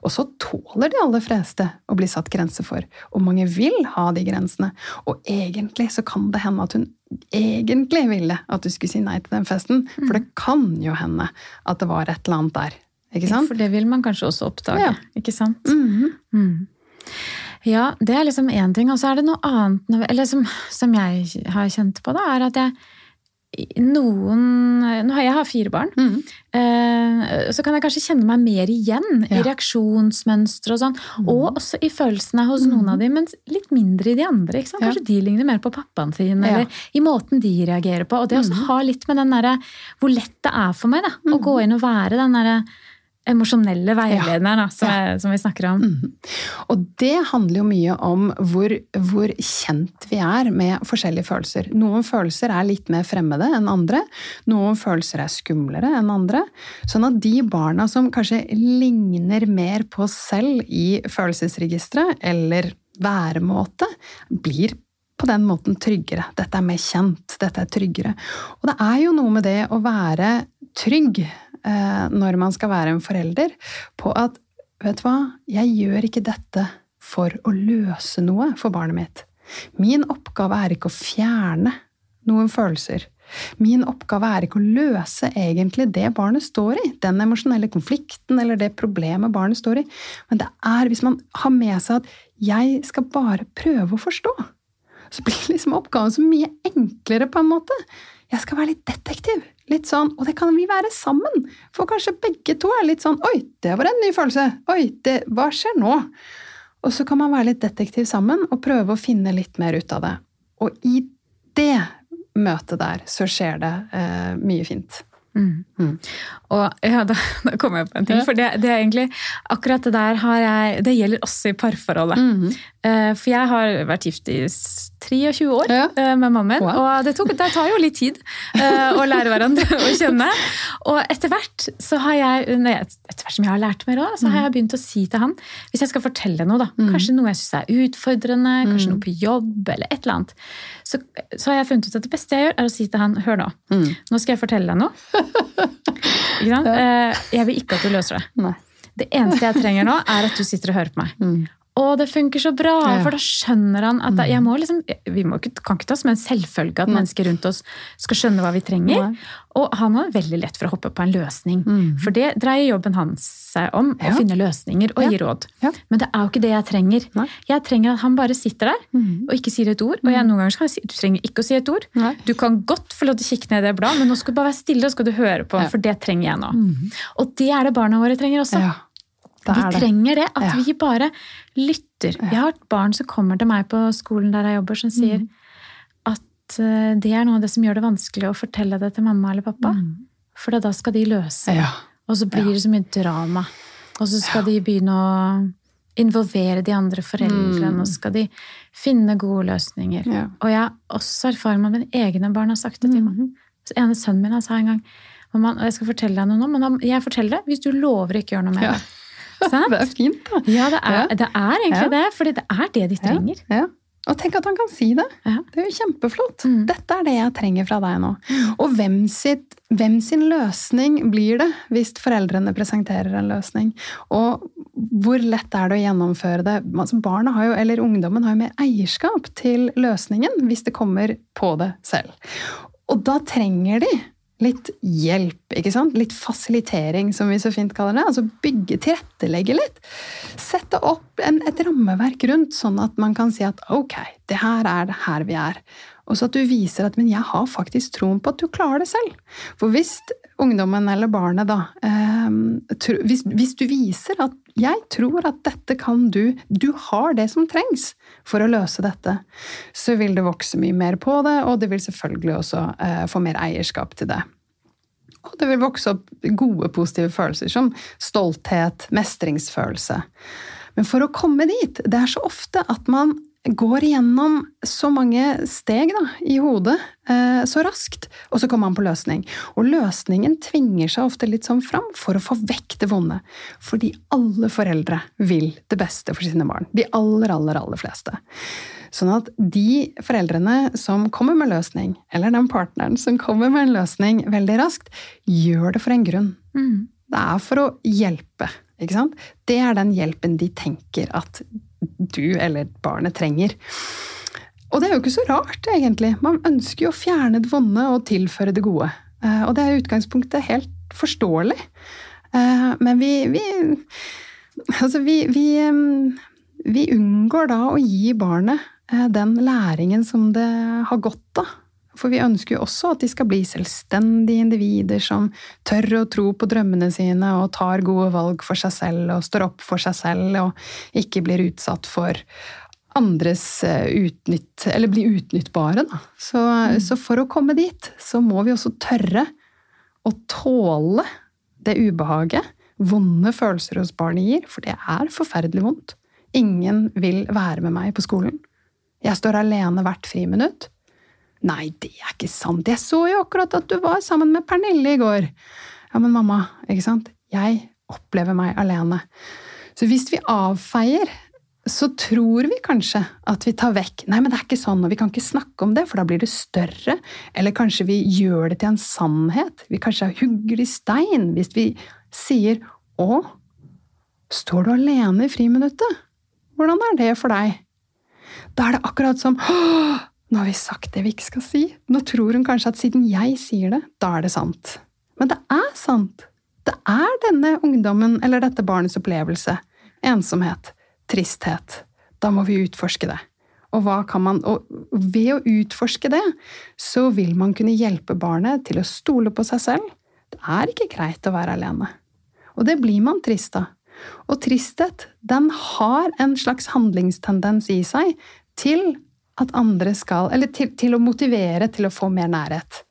[SPEAKER 2] Og så tåler de aller fleste å bli satt grenser for, og mange vil ha de grensene. Og egentlig så kan det hende at hun egentlig ville at du skulle si nei til den festen, mm. for det kan jo hende at det var et eller annet der. Ikke sant?
[SPEAKER 1] For det vil man kanskje også oppdage, ja. ikke sant? Mm -hmm. Ja, det er liksom én ting. Og så er det noe annet eller som, som, jeg har kjent på, da, er at jeg noen nå har Jeg har fire barn. Mm. Eh, så kan jeg kanskje kjenne meg mer igjen ja. i reaksjonsmønstre og sånn. Mm. Og også i følelsene hos mm. noen av dem, men litt mindre i de andre. Kanskje ja. de ligner mer på pappaen sin, eller ja. i måten de reagerer på. Og det også mm. har litt med den derre hvor lett det er for meg da, å mm. gå inn og være den derre emosjonelle veilederen ja. som, ja. som, vi snakker om. Mm.
[SPEAKER 2] Og det handler jo mye om hvor, hvor, kjent vi er med forskjellige følelser. Noen følelser er litt mer fremmede enn andre. Noen følelser er skumlere enn andre. Sånn at de barna som kanskje ligner mer på oss selv i følelsesregisteret eller væremåte, blir på den måten tryggere. Dette er mer kjent, dette er tryggere. Og det er jo noe med det å være trygg når man skal være en forelder, på at vet du hva, jeg gjør ikke dette for å løse noe for barnet mitt. Min oppgave er ikke å fjerne noen følelser. Min oppgave er ikke å løse egentlig det barnet står i, den emosjonelle konflikten eller det problemet barnet står i, men det er hvis man har med seg at 'jeg skal bare prøve å forstå', så blir liksom oppgaven så mye enklere, på en måte. Jeg skal være litt detektiv. Litt sånn, Og det kan vi være sammen, for kanskje begge to er litt sånn Oi, det var en ny følelse. Oi, det, hva skjer nå? Og så kan man være litt detektiv sammen og prøve å finne litt mer ut av det. Og i det møtet der så skjer det eh, mye fint. Mm.
[SPEAKER 1] Mm. Og ja, da, da kommer jeg på en ting. For det, det, er egentlig akkurat det der har jeg Det gjelder også i parforholdet. Mm. Eh, for jeg har vært gift i 23 år ja. uh, med mammen. wow. og det, tok, det, tar jo litt tid uh, å lære hverandre å kjenne. Og etter hvert så har jeg etter hvert som jeg har lært mer òg, så har jeg begynt å si til han Hvis jeg skal fortelle noe, da, kanskje noe jeg syns er utfordrende, kanskje noe på jobb eller et eller annet, så, så, har jeg funnet ut at det beste jeg gjør, er å si til han Hør nå, nå skal jeg fortelle deg noe. Eh, jeg vil ikke at du løser det. Nei. Det eneste jeg trenger nå, er at du sitter og hører på meg. Mm. 'Å, det funker så bra', ja. for da skjønner han at jeg må liksom, Vi må ikke, kan ikke ta som en selvfølge at mm. mennesker rundt oss skal skjønne hva vi trenger. Og han har veldig lett for å hoppe på en løsning. Mm. For det dreier jobben hans seg om. Ja. Å finne løsninger og ja. gi råd. Ja. Men det er jo ikke det jeg trenger. Jeg trenger at han bare sitter der mm. og ikke sier et ord. Og jeg, mm. noen ganger skal jeg si du trenger ikke å si et ord. Du kan godt få lov til å kikke ned i det bladet, men nå skal du bare være stille og skal du høre på, for det trenger jeg nå. Mm. Og det er det barna våre trenger også. De trenger det. At vi bare lytter. Jeg har et barn som kommer til meg på skolen der jeg jobber, som sier mm. at det er noe av det som gjør det vanskelig å fortelle det til mamma eller pappa. Mm. For da skal de løse ja. Og så blir ja. det så mye drama. Og så skal ja. de begynne å involvere de andre foreldrene, mm. og skal de finne gode løsninger. Og jeg har også erfaring med at mine egne barn har sagt det til meg. Mm. Så ene sønnen min sa en gang og jeg skal fortelle deg noe nå, men jeg forteller det hvis du lover ikke å gjøre noe med det.
[SPEAKER 2] Det er fint, da.
[SPEAKER 1] Ja, det er, det er egentlig det. For det er det de trenger.
[SPEAKER 2] Ja. Og tenk at han kan si det! Det er jo kjempeflott. Mm. Dette er det jeg trenger fra deg nå. Og hvem, sitt, hvem, sin løsning blir det hvis foreldrene presenterer en løsning? Og hvor lett er det å gjennomføre det? Altså, barna har jo, eller ungdommen har jo mer eierskap til løsningen hvis det kommer på det selv. Og da trenger de litt hjelp, ikke sant? Litt fasilitering, som vi så fint kaller det. Altså bygge, tilrettelegge litt. Sette opp en, et rammeverk rundt, sånn at man kan si at ok, det her er det her vi er. Og så at du viser at men jeg har faktisk troen på at du klarer det selv. For hvis ungdommen eller barnet, da eh, hvis, hvis, du viser at 'jeg tror at dette kan du', du har det som trengs for å løse dette, så vil det vokse mye mer på det, og det vil selvfølgelig også eh, få mer eierskap til det. Og det vil vokse opp gode, positive følelser som stolthet, mestringsfølelse. Men for å komme dit, det er så ofte at man går igjennom så mange steg da, i hodet eh, så raskt, og så kommer man på løsning. Og løsningen tvinger seg ofte litt sånn fram for å få vekk det vonde. Fordi alle foreldre vil det beste for sine barn. De aller, aller, aller fleste. Sånn at de foreldrene som kommer med løsning, eller den partneren som kommer med en løsning veldig raskt, gjør det for en grunn. Mm. Det er for å hjelpe. Ikke sant? Det er den hjelpen de tenker at du eller barnet trenger. Og det er jo ikke så rart, egentlig. Man ønsker jo å fjerne det vonde og tilføre det gode. Eh, og det er i utgangspunktet helt forståelig. Eh, men vi, vi Altså, vi, vi, vi unngår da å gi barnet eh, den læringen som det har godt av. For vi ønsker jo også at de skal bli selvstendige individer som tør å tro på drømmene sine og tar gode valg for seg selv og står opp for seg selv og ikke blir utsatt for andres eh, utnytt... Eller blir utnyttbare, da. Så, mm. så for å komme dit, så må vi også tørre å tåle det ubehaget vonde følelser hos barnet gir, for det er forferdelig vondt. Ingen vil være med meg på skolen. Jeg står alene hvert friminutt. Nei, det er ikke sant, jeg så jo akkurat at du var sammen med Pernille i går. Ja, men mamma, ikke sant, jeg opplever meg alene. Så hvis vi avfeier, så tror vi kanskje at vi tar vekk Nei, men det er ikke sånn, og vi kan ikke snakke om det, for da blir det større. Eller kanskje vi gjør det til en sannhet. Vi kanskje hugger i stein hvis vi sier Å, står du alene i friminuttet? Hvordan er det for deg? Da er det akkurat som Åh, nå har vi sagt det vi ikke skal si. Nå tror hun kanskje at siden jeg sier det, da er det sant. Men det er sant. Det er denne ungdommen eller dette barnets opplevelse. Ensomhet. Tristhet. Da må vi utforske det. Og, man, og ved å utforske det, så vil man kunne hjelpe barnet til å stole på seg selv. Det er ikke greit å være alene. Og det blir man trist av. Og tristhet, den har en slags handlingstendens i seg til at andre skal Eller til, til, å motivere til å få mer nærhet.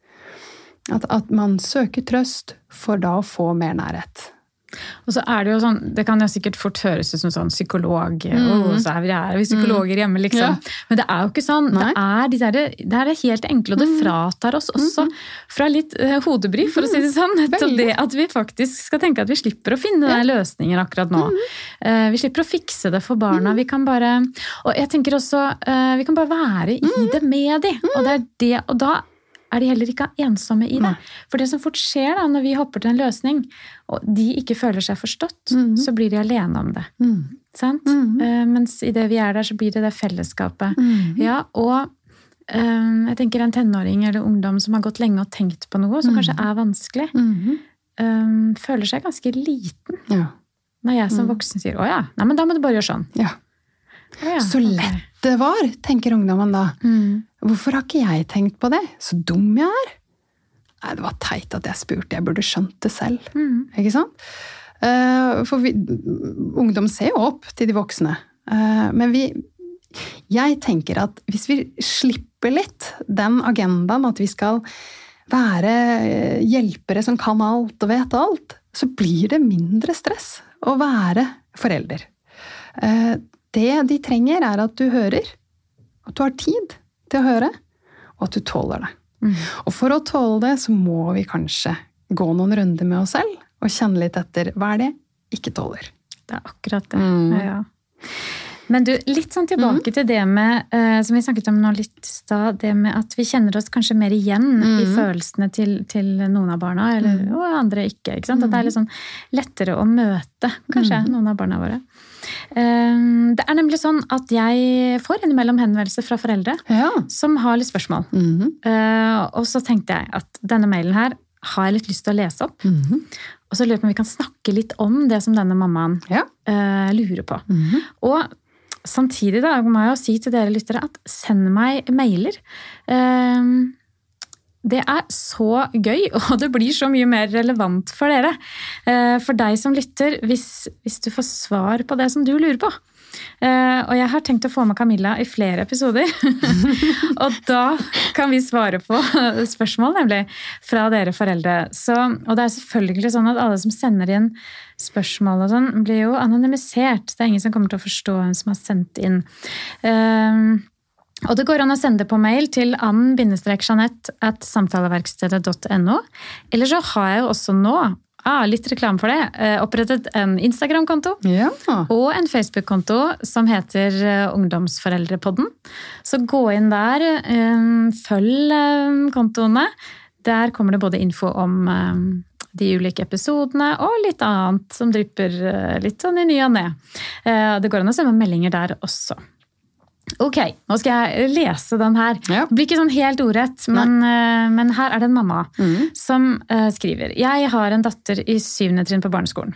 [SPEAKER 2] At, at man søker trøst for da å få mer nærhet.
[SPEAKER 1] Og så er Det jo sånn, det kan jo sikkert fort høres ut som sånn psykolog mm. oh, så er vi, er vi psykologer mm. hjemme, liksom. Ja. Men det er jo ikke sånn. Det er, de der, det er, det helt enkle, og det mm. fratar oss også mm. fra litt uh, hodebry, for å si det sånn. Nettopp det at vi faktisk skal tenke at vi slipper å finne ja. løsninger akkurat nå. Uh, vi slipper å fikse det for barna. Vi kan bare Og jeg tenker også, uh, vi kan bare være i det med de. Og, det er det, og da er de heller ikke ensomme i det. Nei. For det som fort skjer da, når vi hopper til en løsning, og de ikke føler seg forstått, mm. så blir de alene om det. Mm. Sant? Mm. Uh, mens idet vi er der, så blir det det fellesskapet. Mm. Ja, og uh, jeg tenker en tenåring eller ungdom som har gått lenge og tenkt på noe som kanskje er vanskelig, um, føler seg ganske liten. Ja. Når jeg som voksen sier 'å ja, nei, men da må du bare gjøre sånn'. Ja.
[SPEAKER 2] Ja, så lett det var, tenker ungdommen da. Mm. Hvorfor har ikke jeg tenkt på det? Så dum jeg er. Nei, det var teit at jeg spurte, jeg burde skjønt det selv. Mm. Ikke sant? Uh, for vi, ungdom ser jo opp til de voksne. Uh, men vi Jeg tenker at hvis vi slipper litt den agendaen at vi skal være hjelpere som kan alt og vet alt, så blir det mindre stress å være forelder. Det de trenger, er at du hører. At du har tid til å høre, og at du tåler det. Mm. Og for å tåle det, så må vi kanskje gå noen runder med oss selv og kjenne litt etter hva er det ikke tåler.
[SPEAKER 1] Det er akkurat det. Mm. Ja. Men du, litt sånn tilbake mm. til det med uh, som vi snakket om nå litt i stad, det med at vi kjenner oss kanskje mer igjen mm. i følelsene til, til, noen av barna, eller mm. og andre ikke. ikke sant? At det er mm. litt sånn lettere å møte kanskje mm. noen av barna våre. Ehm, det er nemlig sånn at jeg får innimellom henvendelser fra foreldre ja. som har litt spørsmål. Mm -hmm. Og så tenkte jeg at denne mailen her har jeg litt lyst til å lese opp. Mm -hmm. Og så lurer jeg på om vi kan snakke litt om det som denne mammaen ja. uh, lurer på. Mm -hmm. Og samtidig da, må jeg jo si til dere lyttere at send meg mailer. Uh, det er så gøy, og det blir så mye mer relevant for dere. Eh, for deg som lytter, hvis, hvis du får svar på det som du lurer på. Eh, og jeg har tenkt å få med Camilla i flere episoder. og da kan vi svare på spørsmål, nemlig, fra dere foreldre. Så, og det er selvfølgelig sånn at alle som sender inn spørsmål og sånn, blir jo anonymisert. Det er ingen som kommer til å forstå hvem som har sendt inn. Uh, og det går an å sende det på mail til ann-jeanette at samtaleverkstedet.no. Eller så har jeg jo også nå, ah, litt reklame for det, eh, opprettet en Instagram-konto ja. og en Facebook-konto som heter eh, Ungdomsforeldrepodden. Så gå inn der, eh, følg kontoene. Der kommer det både info om de ulike episodene og litt annet som drypper litt sånn i ny og ne. Det går an å sende meldinger der også. Ok, nå skal jeg lese den her. Ja. Det blir ikke sånn helt ordrett, men, uh, men, her er det en mamma mm. som uh, skriver Jeg har en datter i syvende trinn på barneskolen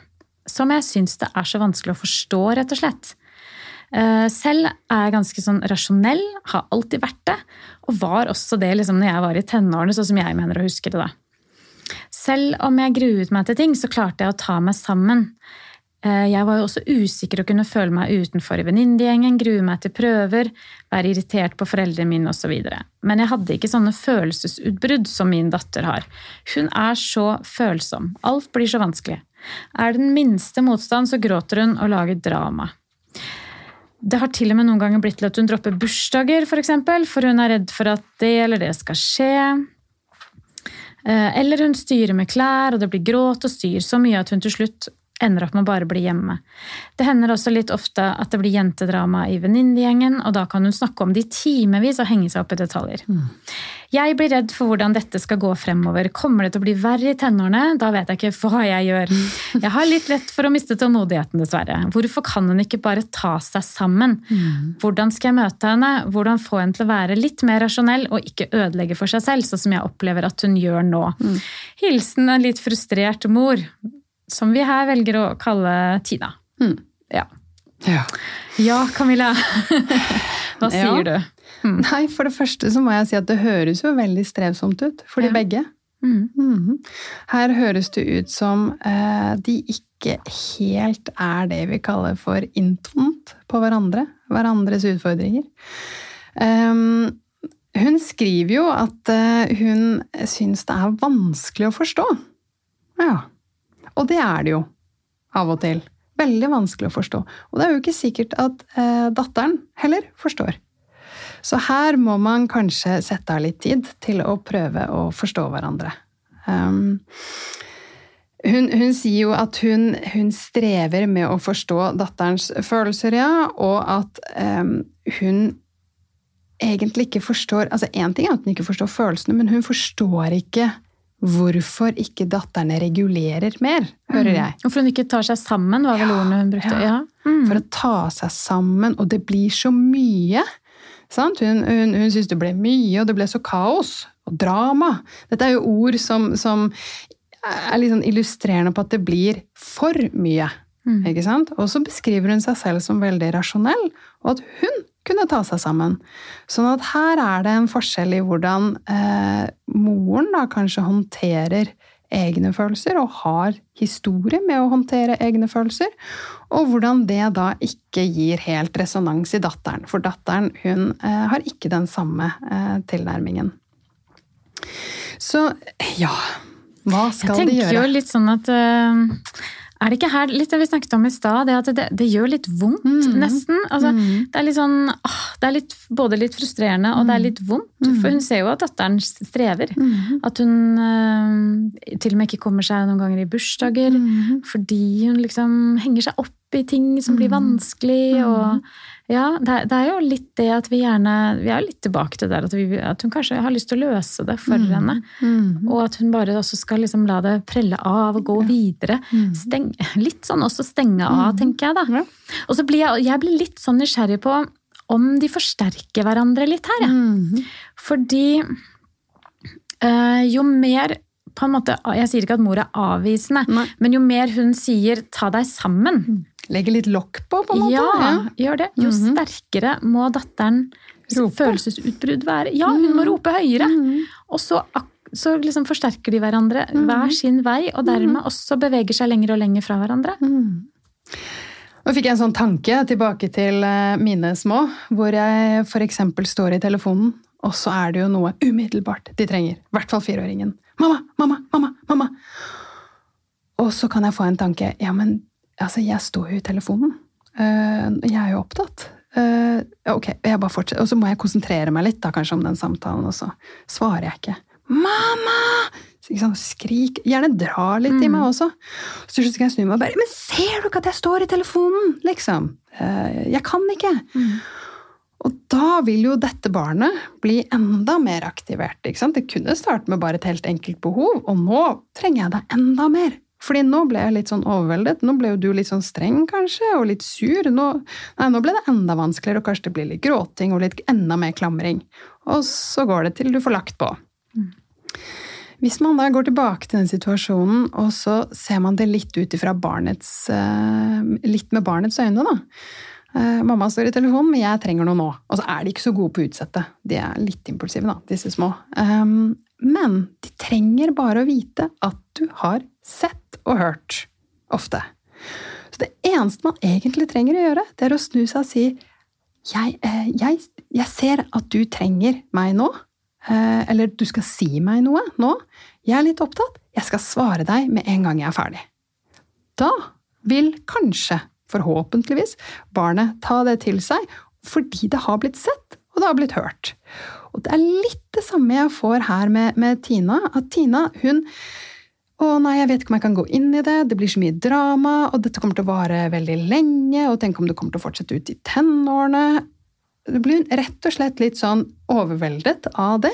[SPEAKER 1] som jeg syns det er så vanskelig å forstå, rett og slett. Uh, selv er jeg ganske sånn rasjonell, har alltid vært det, og var også det liksom når jeg var i tenårene, sånn som jeg mener å huske det. da. Selv om jeg gruet meg til ting, så klarte jeg å ta meg sammen. Eh, jeg var jo også usikker og kunne føle meg utenfor i venninnegjengen, grue meg til prøver, være irritert på foreldrene mine osv. Men jeg hadde ikke sånne følelsesutbrudd som min datter har. Hun er så følsom. Alt blir så vanskelig. Er den minste motstand, så gråter hun og lager drama. Det har til og med noen ganger blitt til at hun dropper bursdager, f.eks., for, eksempel, for hun er redd for at det eller det skal skje. Eh, eller hun styrer med klær, og det blir gråt og styr så mye at hun til slutt ender opp med å bare bli hjemme. Det hender også litt ofte at det blir jentedrama i venninnegjengen, og da kan hun snakke om det i timevis og henge seg opp i detaljer. Mm. Jeg blir redd for hvordan dette skal gå fremover. Kommer det til å bli verre i tenårene? Da vet jeg ikke hva jeg gjør. Jeg har litt lett for å miste tålmodigheten, dessverre. Hvorfor kan hun ikke bare ta seg sammen? Mm. Hvordan skal jeg møte henne? Hvordan få henne til å være litt mer rasjonell og ikke ødelegge for seg selv, sånn som jeg opplever at hun gjør nå? Mm. Hilsen en litt frustrert mor som vi her velger å kalle Tina. Mm. Ja. ja. ja. Camilla. Hva sier ja. du?
[SPEAKER 2] Mm. Nei, For det første så må jeg si at det høres jo veldig strevsomt ut for de ja. begge. Mm. -hmm. Her høres det ut som eh, de ikke helt er det vi kaller for intont på hverandre. Hverandres utfordringer. Um, hun skriver jo at uh, hun syns det er vanskelig å forstå. Ja. Og det er det jo av og til. Veldig vanskelig å forstå. Og det er jo ikke sikkert at eh, datteren heller forstår. Så her må man kanskje sette av litt tid til å prøve å forstå hverandre. Um, hun, hun, sier jo at hun, hun, strever med å forstå datterens følelser, ja, og at um, hun egentlig ikke forstår altså Én ting er at hun ikke forstår følelsene, men hun forstår ikke hvorfor ikke datterne regulerer mer, hører mm. jeg.
[SPEAKER 1] Hvorfor hun ikke tar seg sammen, var vel ja, ordene hun brukte. Ja.
[SPEAKER 2] Mm. For å ta seg sammen, og det blir så mye. Sant? Hun, hun, hun syntes det ble mye, og det ble så kaos og drama. Dette er jo ord som, som er litt sånn illustrerende på at det blir for mye. Mm. Ikke sant? Og så beskriver hun seg selv som veldig rasjonell, og at hun kunne ta seg sammen. Sånn at her er det en forskjell i hvordan eh, moren da kanskje håndterer egne følelser, og har historie med å håndtere egne følelser, og hvordan det da ikke gir helt resonans i datteren. For datteren hun eh, har ikke den samme eh, tilnærmingen. Så ja Hva skal de gjøre?
[SPEAKER 1] Jeg tenker jo litt sånn at uh er det ikke her litt det vi snakket om i stad, det at det, det, gjør litt vondt, mm. nesten? Altså, mm. Det er litt sånn åh, Det er litt, både litt frustrerende og det er mm. litt vondt. Mm. For hun ser jo at datteren strever. Mm. At hun øh, til og med ikke kommer seg noen ganger i bursdager mm. fordi hun liksom henger seg opp i ting som blir vanskelig. og ja, det, det, er jo litt det at vi gjerne Vi er litt tilbake til det at, vi, at hun kanskje har lyst til å løse det for mm. henne. Mm. Og at hun bare også skal liksom la det prelle av og gå ja. videre. Mm. Steng, litt sånn også stenge av, mm. tenker jeg da. Ja. Og så blir jeg, jeg blir litt sånn nysgjerrig på om de forsterker hverandre litt her, jeg. Mm. Fordi øh, jo mer på en måte, Jeg sier ikke at mor er avvisende, Nei. men jo mer hun sier 'ta deg sammen', mm.
[SPEAKER 2] Legge litt lokk på, på en måte?
[SPEAKER 1] Ja, gjør det. Jo mm -hmm. sterkere må datteren følelsesutbrudd være. Ja, hun må mhm. rope høyere! Mm -hmm. Og så, så liksom forsterker de hverandre mm -hmm. hver sin vei, og dermed mhm. også beveger seg lenger og lenger fra hverandre.
[SPEAKER 2] Mhm. Nå fikk jeg en sånn tanke tilbake til eh, mine små, hvor jeg f.eks. står i telefonen, og så er det jo noe umiddelbart de trenger. I hvert fall fireåringen. Mamma, mamma, mamma, mamma! Og så kan jeg få en tanke. Ja, men Altså, jeg står jo i telefonen. Uh, jeg er jo opptatt. Uh, ok, jeg bare fortsetter. Og så må jeg konsentrere meg litt da, kanskje om den samtalen, og så svarer jeg ikke. Mamma! Skrik. Gjerne dra litt mm. i meg også. Så skal jeg snu meg og bare Men ser du ikke at jeg står i telefonen? Liksom. Uh, jeg kan ikke. Mm. Og da vil jo dette barnet bli enda mer aktivert. Det kunne starte med bare et helt enkelt behov, og nå trenger jeg deg enda mer. Fordi nå ble jeg litt sånn overveldet. Nå ble jo du litt sånn streng, kanskje, og litt sur. Nå, nei, nå ble det enda vanskeligere, og kanskje det blir litt gråting og litt enda mer klamring. Og så går det til du får lagt på. Mm. Hvis man da går tilbake til den situasjonen, og så ser man det litt ut ifra barnets eh, Litt med barnets øyne, da. Eh, mamma står i telefonen, men jeg trenger noe nå. Og så er de ikke så gode på å utsette. De er litt impulsive, da, disse små. Um, men de trenger bare å vite at du har sett og hørt ofte. Så det eneste man egentlig trenger å gjøre, det er å snu seg og si jeg, eh, jeg, jeg ser at du trenger meg nå. Eh, eller du skal si meg noe nå. Jeg er litt opptatt. Jeg skal svare deg med en gang jeg er ferdig. Da vil kanskje, forhåpentligvis, barnet ta det til seg fordi det har blitt sett, og det har blitt hørt. Og det er litt det samme jeg får her med, med Tina. At Tina, hun å nei, jeg vet ikke om jeg kan gå inn i det, det blir så mye drama, og dette kommer til å vare veldig lenge, og tenk om det kommer til å fortsette ut i tenårene. Det blir hun rett og slett litt sånn overveldet av det.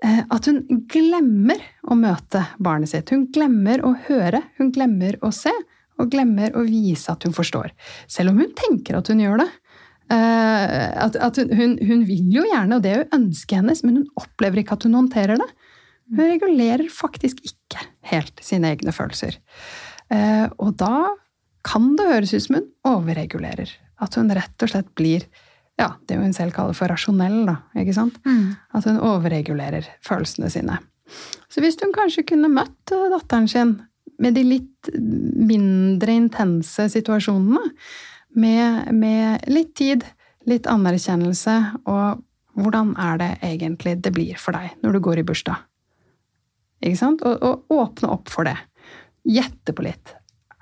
[SPEAKER 2] Eh, at hun glemmer å møte barnet sitt. Hun glemmer å høre, hun glemmer å se, og glemmer å vise at hun forstår. Selv om hun tenker at hun gjør det. Eh, at, hun, hun, hun, vil jo gjerne, og det er jo ønsket hennes, men hun opplever ikke at hun håndterer det. Hun regulerer faktisk ikke helt sine egne følelser. Eh, og da kan det høres ut som hun overregulerer. At hun rett og slett blir ja, det hun selv kaller for rasjonell. da, ikke sant? Mm. At hun overregulerer følelsene sine. Så hvis hun kanskje kunne møtt datteren sin med de litt mindre intense situasjonene, med, med, litt tid, litt anerkjennelse, og hvordan er det egentlig det blir for deg når du går i bursdag? Ikke sant? Og, og åpne opp for det. Gjette på litt.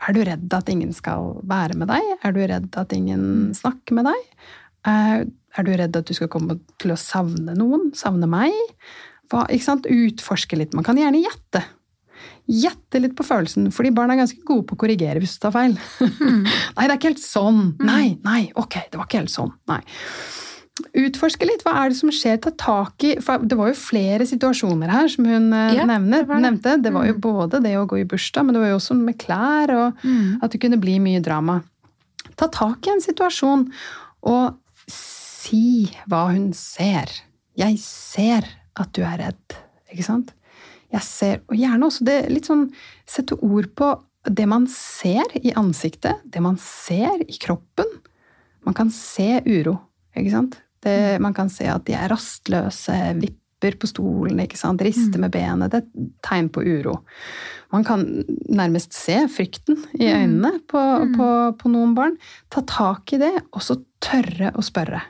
[SPEAKER 2] Er du redd at ingen skal være med deg? Er du redd at ingen snakker med deg? Er, er du redd at du skal komme til å savne noen? Savne meg? Hva? Utforske litt. Man kan gjerne gjette. Gjette litt på følelsen, fordi barn er ganske gode på å korrigere hvis du tar feil. Mm. nei, det er ikke helt sånn. Mm. Nei, nei, ok, det var ikke helt sånn. Nei. Utforske litt. Hva er det som skjer? Ta tak i For det var jo flere situasjoner her som hun eh, ja, nevner, det det. nevnte. Det var jo mm. både det å gå i bursdag, men det var jo også med klær, og mm. at det kunne bli mye drama. Ta tak i en situasjon, og si hva hun ser. Jeg ser at du er redd. Ikke sant? Jeg ser, og gjerne også det litt sånn Sette ord på det man ser i ansiktet, det man ser i kroppen. Man kan se uro, ikke sant? Det, man kan se at de er rastløse, vipper på stolen, rister mm. med benet. Det er tegn på uro. Man kan nærmest se frykten i mm. øynene på, mm. på, på noen barn. Ta tak i det, og så tørre å spørre.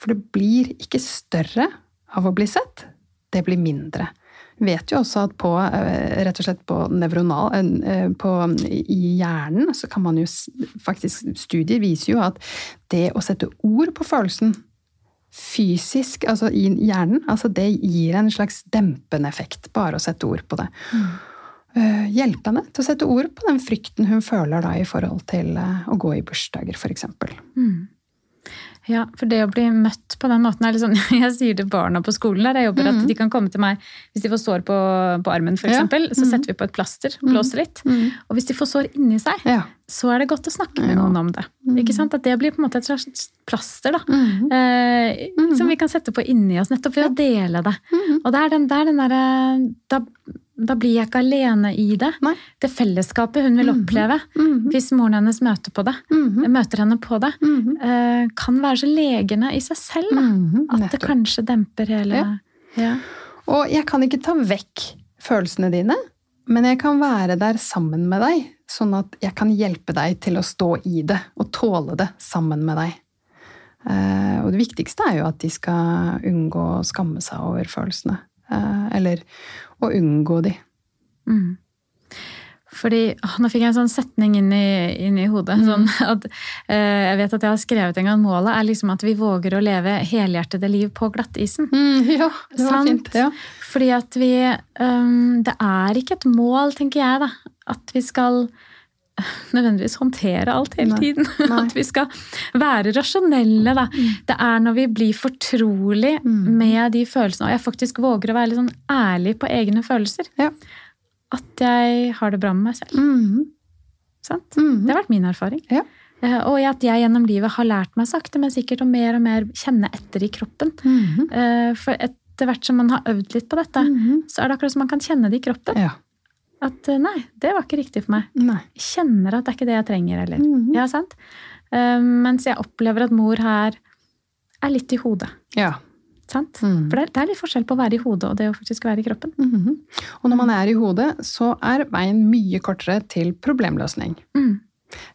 [SPEAKER 2] For det blir ikke større av å bli sett, det blir mindre Vi vet jo også at på, eh, rett og slett på nevronal eh, på, I hjernen så kan man jo faktisk Studier viser jo at det å sette ord på følelsen fysisk, altså i hjernen, altså det gir en slags dempende effekt, bare å sette ord på det. Mm. Uh, hjelpe henne til å sette ord på den frykten hun føler da i forhold til uh, å gå i bursdager, f.eks. Mm.
[SPEAKER 1] Ja, for det å bli møtt på den måten er litt sånn Jeg sier til barna på skolen der jeg jobber, mm. at de kan komme til meg hvis de får sår på, på armen, f.eks. Ja. Mm. Så setter vi på et plaster blåser litt. Mm. Og hvis de får sår inni seg, ja. så er det godt å snakke med noen om det. Mm. Ikke sant? At det blir på en måte et slags plaster da, mm. eh, som vi kan sette på inni oss, nettopp ved å dele det. Og det er den, der, er den derre da, blir jeg ikke alene i det. Nei. Det fellesskapet hun vil mhm. oppleve mm -hmm. hvis moren hennes møter, på det, mm -hmm. møter henne på det, mm -hmm. kan være så legende i seg selv. Da. Mhm. At det kanskje demper hele ja.
[SPEAKER 2] Ja. Og jeg kan ikke ta vekk følelsene dine, men jeg kan være der sammen med deg, sånn at jeg kan hjelpe deg til å stå i det og tåle det sammen med deg. Eh, og det viktigste er jo at de skal unngå å skamme seg over følelsene. Eller å unngå de. Mm.
[SPEAKER 1] Fordi, å, Nå fikk jeg en sånn setning inn i, inn i hodet. Mm. Sånn at, eh, jeg vet at jeg har skrevet en gang målet er liksom at vi våger å leve helhjertede liv på glattisen.
[SPEAKER 2] Mm, ja, det var Sant? fint. Ja.
[SPEAKER 1] Fordi at vi um, Det er ikke et mål, tenker jeg, da. At vi skal nødvendigvis håndtere alt hele Nei. tiden. Nei. At vi skal være rasjonelle. Da. Mm. Det er når vi blir fortrolig mm. med de følelsene, og jeg faktisk våger å være litt sånn ærlig på egne følelser, ja. at jeg har det bra med meg selv. Mm. Det har vært min erfaring. Ja. Eh, og at jeg gjennom livet har lært meg sakte, men sikkert å mer og mer kjenne etter i kroppen. Eh, for etter hvert som man har øvd litt på dette, så er det akkurat som man kan kjenne det i kroppen. Ja. At eh, nei, det var ikke riktig for meg. Nei. Jeg kjenner at det er ikke det jeg trenger heller. Mm -hmm. Ja, sant? Um, mens jeg opplever at mor her er litt i hodet. Ja. Sant? Mm. For det er, det er, litt forskjell på å være i hodet og det å faktisk være i kroppen. Mm -hmm.
[SPEAKER 2] Og når man er i hodet, så er veien mye kortere til problemløsning mm.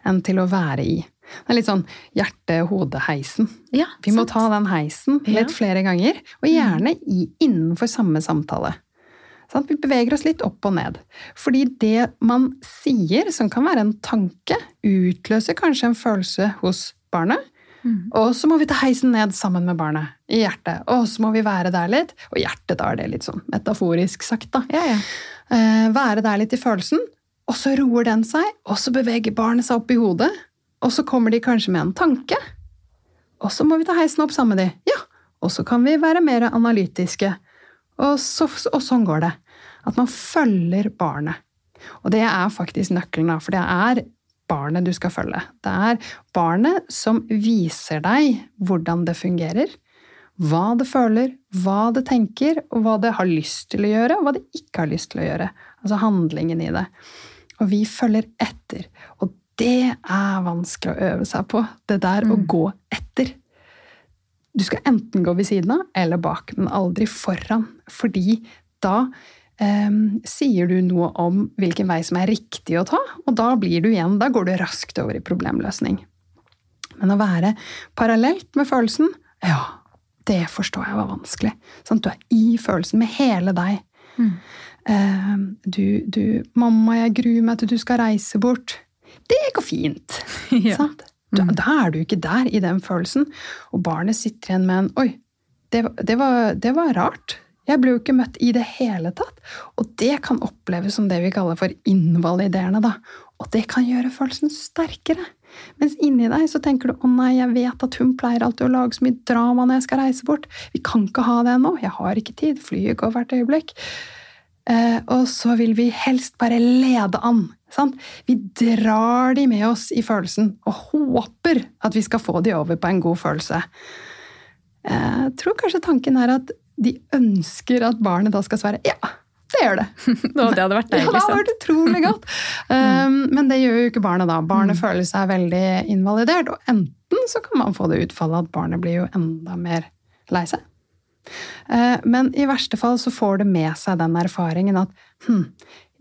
[SPEAKER 2] enn til å være i. Det er litt sånn hjerte-hode-heisen. Ja, Vi sant? må ta den heisen litt ja. flere ganger, og gjerne i, innenfor samme samtale. Sånn, vi beveger oss litt opp og ned. Fordi det man sier, som kan være en tanke, utløser kanskje en følelse hos barnet. Mm. Og så må vi ta heisen ned sammen med barnet i hjertet. Og så må vi være der litt. Og hjertet, da er det litt sånn metaforisk sagt, da. Ja, ja. Eh, være der litt i følelsen. Og så roer den seg, og så beveger barnet seg opp i hodet. Og så kommer de kanskje med en tanke. Og så må vi ta heisen opp sammen med de. Ja, og så kan vi være mer analytiske. Og, så, og sånn går det. At man følger barnet. Og det er faktisk nøkkelen, for det er barnet du skal følge. Det er barnet som viser deg hvordan det fungerer, hva det føler, hva det tenker, og hva det har lyst til å gjøre, og hva det ikke har lyst til å gjøre. Altså handlingen i det. Og vi følger etter. Og det er vanskelig å øve seg på. Det der mm. å gå etter. Du skal enten gå ved siden av eller bak, men aldri foran. Fordi da Um, sier du noe om hvilken vei som er riktig å ta, og da blir du igjen, da går du raskt over i problemløsning. Men å være parallelt med følelsen, ja, det forstår jeg var vanskelig. Sånn, du er i følelsen med hele deg. Mm. Um, du, du 'Mamma, jeg gruer meg til du skal reise bort.' Det går fint. ja. Da, mm. da, er du ikke der i den følelsen. Og barnet sitter igjen med en 'oi, det, det, var, det var rart'. Jeg ble jo ikke møtt i det hele tatt. Og det kan oppleves som det vi kaller for invaliderende. da. Og det kan gjøre følelsen sterkere. Mens inni deg så tenker du 'Å nei, jeg vet at hun pleier alltid å lage så mye drama når jeg skal reise bort'. Vi kan ikke ha det nå. Jeg har ikke tid. Flyet går hvert øyeblikk. Eh, og så vil vi helst bare lede an. Sant? Vi drar de med oss i følelsen og håper at vi skal få de over på en god følelse. Eh, jeg tror kanskje tanken er at de ønsker at barnet da skal svare 'ja'. Det gjør det.
[SPEAKER 1] det hadde vært deilig.
[SPEAKER 2] Ja, det hadde vært utrolig godt. Um, men det gjør jo ikke barnet da. Barnet mm. føler seg veldig invalidert. Og enten så kan man få det utfallet at barnet blir jo enda mer lei seg. Uh, men i verste fall så får det med seg den erfaringen at hm,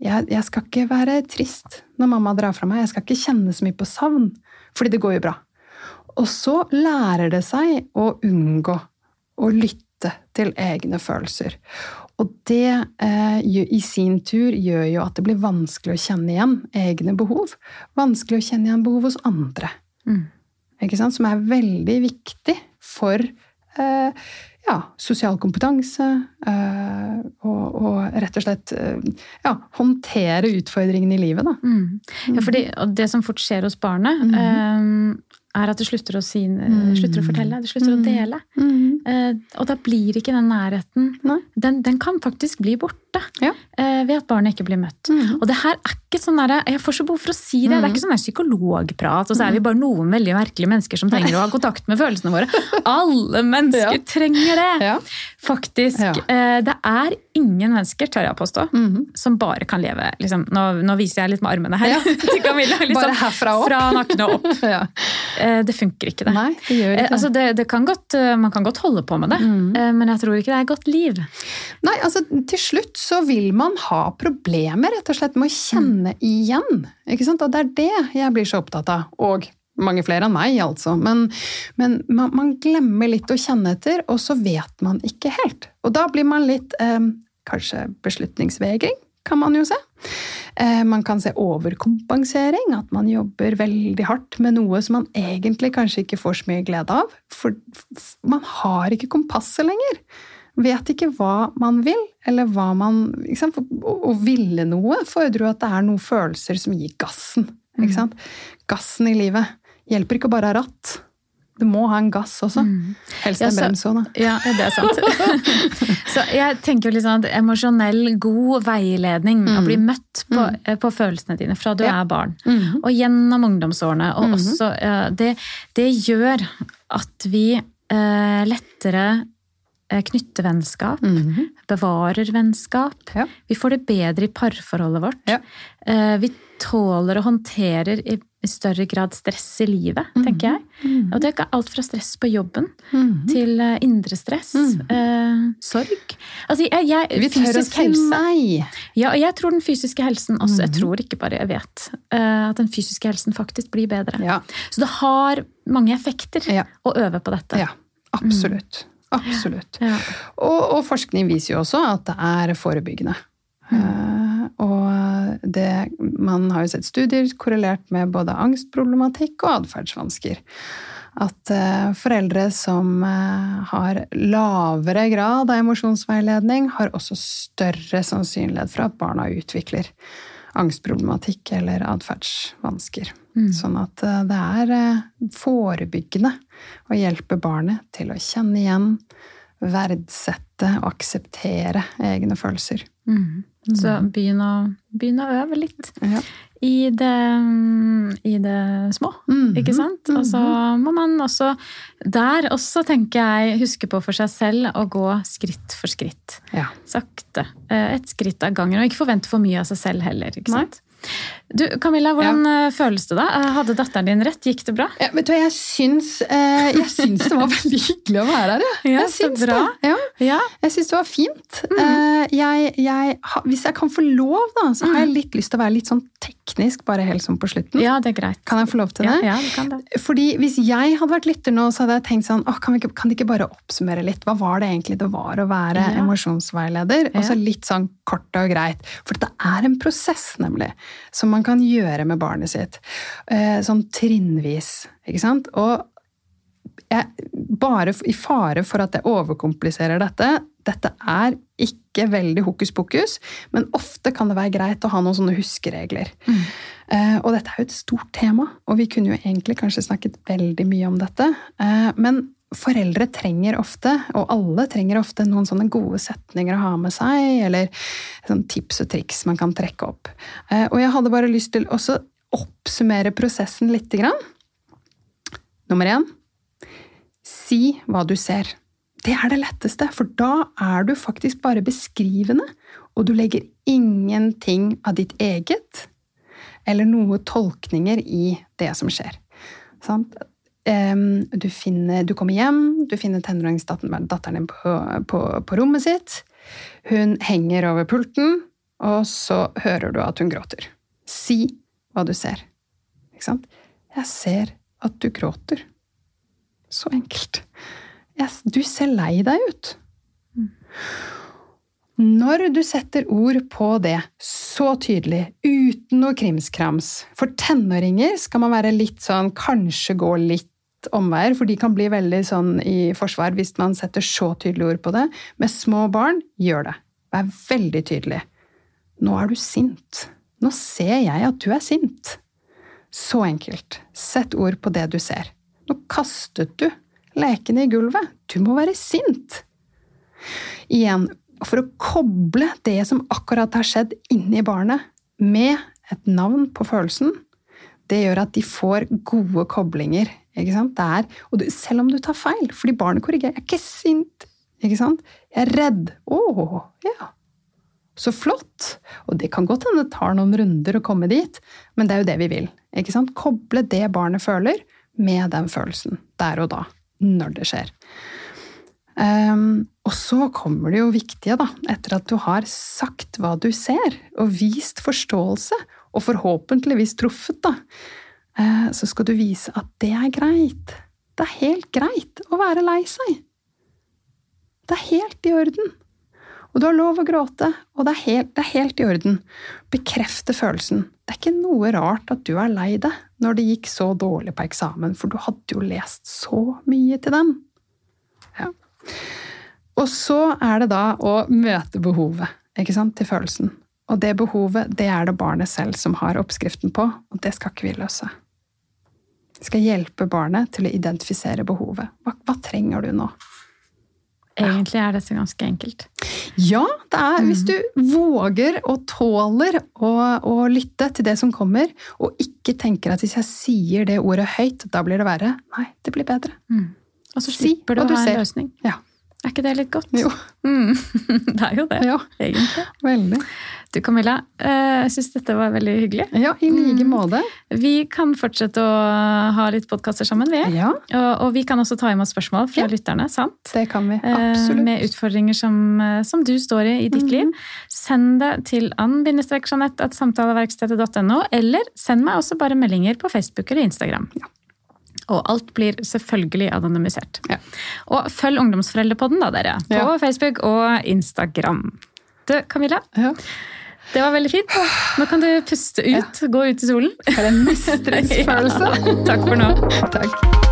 [SPEAKER 2] jeg, jeg, skal ikke være trist når mamma drar fra meg. Jeg skal ikke kjenne så mye på savn. Fordi det går jo bra. Og så lærer det seg å unngå å lytte til egne følelser. Og det eh, i sin tur gjør jo at det blir vanskelig å kjenne igjen egne behov. Vanskelig å kjenne igjen behov hos andre. Mm. Som er veldig viktig for eh, ja, sosial kompetanse øh, og, og, rett og slett øh, ja, håndtere utfordringene i livet. Da.
[SPEAKER 1] Mm. Ja, fordi det som fort skjer hos barnet, mm. Er at du slutter å, si, mm. slutter å fortelle, du slutter mm. å dele. Mm. Eh, og da blir ikke den nærheten den, den, kan faktisk bli borte ja. eh, ved at barnet ikke blir møtt. Mm. Og det her er ikke sånn der, Jeg får så behov for å si det. Det er mm. ikke sånn psykologprat, og så er vi mm. bare noen veldig merkelige mennesker som trenger å ha kontakt med følelsene våre. Alle mennesker ja. trenger det! Ja. Faktisk. Eh, det er ingen mennesker, tør jeg påstå, som bare kan leve liksom, nå, nå, viser jeg litt med armene her til Camilla.
[SPEAKER 2] Liksom, bare herfra opp?
[SPEAKER 1] Fra nakken og opp. Eh, det funker ikke, det.
[SPEAKER 2] Nei, det gjør ikke.
[SPEAKER 1] Eh, altså, det, det kan godt, eh, man kan godt holde på med det, mm. men jeg tror ikke det er et godt liv.
[SPEAKER 2] Nei, altså til slutt så vil man ha problemer rett og slett med å kjenne mm. igjen. Ikke sant? Og det er det jeg blir så opptatt av. Og mange flere enn meg, altså. Men, men man, man, glemmer litt å kjenne etter, og så vet man ikke helt. Og da blir man litt eh, kanskje beslutningsvegring kan man jo se. Eh, man kan se overkompensering, at man jobber veldig hardt med noe som man egentlig kanskje ikke får så mye glede av. For man har ikke kompasset lenger. Vet ikke hva man vil, eller hva man Å ville noe fordrer jo at det er noen følelser som gir gassen. Mm. Gassen i livet. Hjelper ikke å bare ha ratt. Du må ha en gass også. Mm. Helst en brems òg, da.
[SPEAKER 1] Ja, det er sant. så jeg tenker jo liksom at emosjonell, god veiledning, mm. å bli møtt på, mm. Eh, på, følelsene dine fra du ja. er barn, mm. og gjennom ungdomsårene, og mm. også det, det, gjør at vi eh, lettere eh, knytter vennskap, mm. Bevarer vennskap. Ja. Vi får det bedre i parforholdet vårt. Ja. Eh, vi tåler og håndterer i større grad stress i livet, mm. tenker jeg. Mm. Og det er alt fra stress på jobben mm. til uh, indre stress. eh, sorg. Altså, jeg, jeg,
[SPEAKER 2] Vi tør å si nei!
[SPEAKER 1] Ja, og jeg tror den fysiske helsen også Jeg tror ikke bare jeg vet. Uh, at den fysiske helsen faktisk blir bedre. Ja. Så det har mange effekter ja. å øve på dette.
[SPEAKER 2] Ja, absolutt. Absolutt. Ja. Og, og, forskning viser jo også at det er forebyggende. Mm. og det, man har jo sett studier korrelert med både angstproblematikk og atferdsvansker. At uh, foreldre som uh, har lavere grad av emosjonsveiledning, har også større sannsynlighet for at barna utvikler angstproblematikk eller atferdsvansker. Mm. Sånn at uh, det er forebyggende å hjelpe barnet til å kjenne igjen, verdsette og akseptere egne følelser.
[SPEAKER 1] Mm. Så mm. begynn å, begynn å øve litt ja. I, det, i, det, små, mm. ikke sant? Og så mm-hmm. må man også der også, tenker jeg, huske på for seg selv å gå skritt for skritt. Ja. Sakte. Eh, et skritt av gangen. Og ikke forvente for mye av seg selv heller. ikke sant? Nei. Du, Camilla, hvordan ja. Eh, føles det da? Eh, hadde datteren din rett? Gikk det bra?
[SPEAKER 2] Ja, vet du Jeg syns, eh, jeg syns det var veldig hyggelig å være her. Ja. Jeg syns det. Ja. ja. Jeg syns det var fint. Mm. Eh, jeg, jeg, hvis jeg kan få lov, da, så har jeg mm. litt lyst til å være litt sånn teknisk, bare helt sånn på slutten.
[SPEAKER 1] Ja, det er greit.
[SPEAKER 2] Kan jeg få lov til det?
[SPEAKER 1] Ja, du kan det.
[SPEAKER 2] Fordi hvis jeg hadde vært lytter nå, så hadde jeg tenkt sånn åh, kan, ikke, kan de ikke bare oppsummere litt? Hva var det egentlig det var å være emosjonsveileder? Og så litt sånn kort og greit. For det er en prosess, nemlig, som man kan gjøre med barnet sitt. Eh, sånn trinnvis, ikke sant? Og jeg, bare i fare for at jeg overkompliserer dette, Dette er ikke veldig hokus pokus, men ofte kan det være greit å ha noen sånne huskeregler. Mm. Uh, og dette er jo et stort tema, og vi kunne jo egentlig kanskje snakket veldig mye om dette. Uh, men foreldre trenger ofte, og alle trenger ofte, noen sånne gode setninger å ha med seg, eller sånn tips og triks man kan trekke opp. Uh, og jeg hadde bare lyst til å oppsummere prosessen lite grann. Nummer én si hva du ser. Det er det letteste, for da er du faktisk bare beskrivende, og du legger ingenting av ditt eget eller noe tolkninger i det som skjer. Du, finner, du, kommer hjem, du finner tenåringsdatteren din på, på, på, rommet sitt. Hun henger over pulten, og så hører du at hun gråter. Si hva du ser. Ikke sant? Jeg ser at du gråter. Så enkelt. Jeg, du ser lei deg ut. Når du setter ord på det så tydelig, uten noe krimskrams For tenåringer skal man være litt sånn Kanskje gå litt omveier, for de kan bli veldig sånn i forsvar hvis man setter så tydelige ord på det. Med små barn, gjør det. Vær veldig tydelig. Nå er du sint. Nå ser jeg at du er sint. Så enkelt. Sett ord på det du ser. Nå kastet du lekene i gulvet. Du må være sint. Igjen, for å koble det som akkurat har skjedd inni barnet, med et navn på følelsen, det gjør at de får gode koblinger. Ikke sant? Er, og du, selv om du tar feil, fordi barnet korrigerer. 'Jeg er ikke sint.' Ikke sant? 'Jeg er redd.' Å, ja. Så flott! Og det kan godt hende det tar noen runder å komme dit, men det er jo det vi vil. Ikke sant? Koble det barnet føler, med den følelsen der og da når det skjer. Um, og så kommer det jo viktige, da, etter at du har sagt hva du ser, og vist forståelse, og forhåpentligvis truffet, da, så skal du vise at det er greit. Det er helt greit å være lei seg. Det er helt i orden. Og du har lov å gråte, og det er, helt, det er helt, i orden. Bekrefte følelsen. Det er ikke noe rart at du er lei deg når det gikk så dårlig på eksamen, for du hadde jo lest så mye til den. Ja. Og så er det da å møte behovet ikke sant, til følelsen. Og det behovet, det er det barnet selv som har oppskriften på, og det skal ikke vi løse. Skal hjelpe barnet til å identifisere behovet. Hva, hva trenger du nå?
[SPEAKER 1] Egentlig er dette ganske enkelt.
[SPEAKER 2] Ja, det er hvis mm. du våger og tåler å, å, lytte til det som kommer, og ikke tenker at hvis jeg sier det ordet høyt, da blir det verre. Nei, det blir bedre.
[SPEAKER 1] Mm. Og så slipper si, du å ha en løsning.
[SPEAKER 2] Ja.
[SPEAKER 1] Er ikke det litt godt?
[SPEAKER 2] Jo.
[SPEAKER 1] Mm. det er jo det,
[SPEAKER 2] ja.
[SPEAKER 1] egentlig.
[SPEAKER 2] Veldig.
[SPEAKER 1] Du Camilla, eh, jeg syns dette var veldig hyggelig.
[SPEAKER 2] Ja, i like mm. måte.
[SPEAKER 1] Vi kan fortsette å ha litt podkaster sammen, vi.
[SPEAKER 2] Ja.
[SPEAKER 1] Og, og, vi kan også ta imot spørsmål fra ja. lytterne. sant?
[SPEAKER 2] Det kan vi, eh, absolutt.
[SPEAKER 1] Med utfordringer som, eh, som du står i i ditt mm. liv. Send det til ann-jeanette.samtaleverkstedet.no, eller send meg også bare meldinger på Facebook eller Instagram. Ja. Og alt blir selvfølgelig anonymisert. Ja. Og følg Ungdomsforeldrepodden, da, dere. På ja. Facebook og Instagram. Du, Camilla.
[SPEAKER 2] Ja.
[SPEAKER 1] Det var veldig fint. Nå kan du puste ut, gå ut i solen.
[SPEAKER 2] For en mestringsfølelse!
[SPEAKER 1] Takk for nå.
[SPEAKER 2] Takk.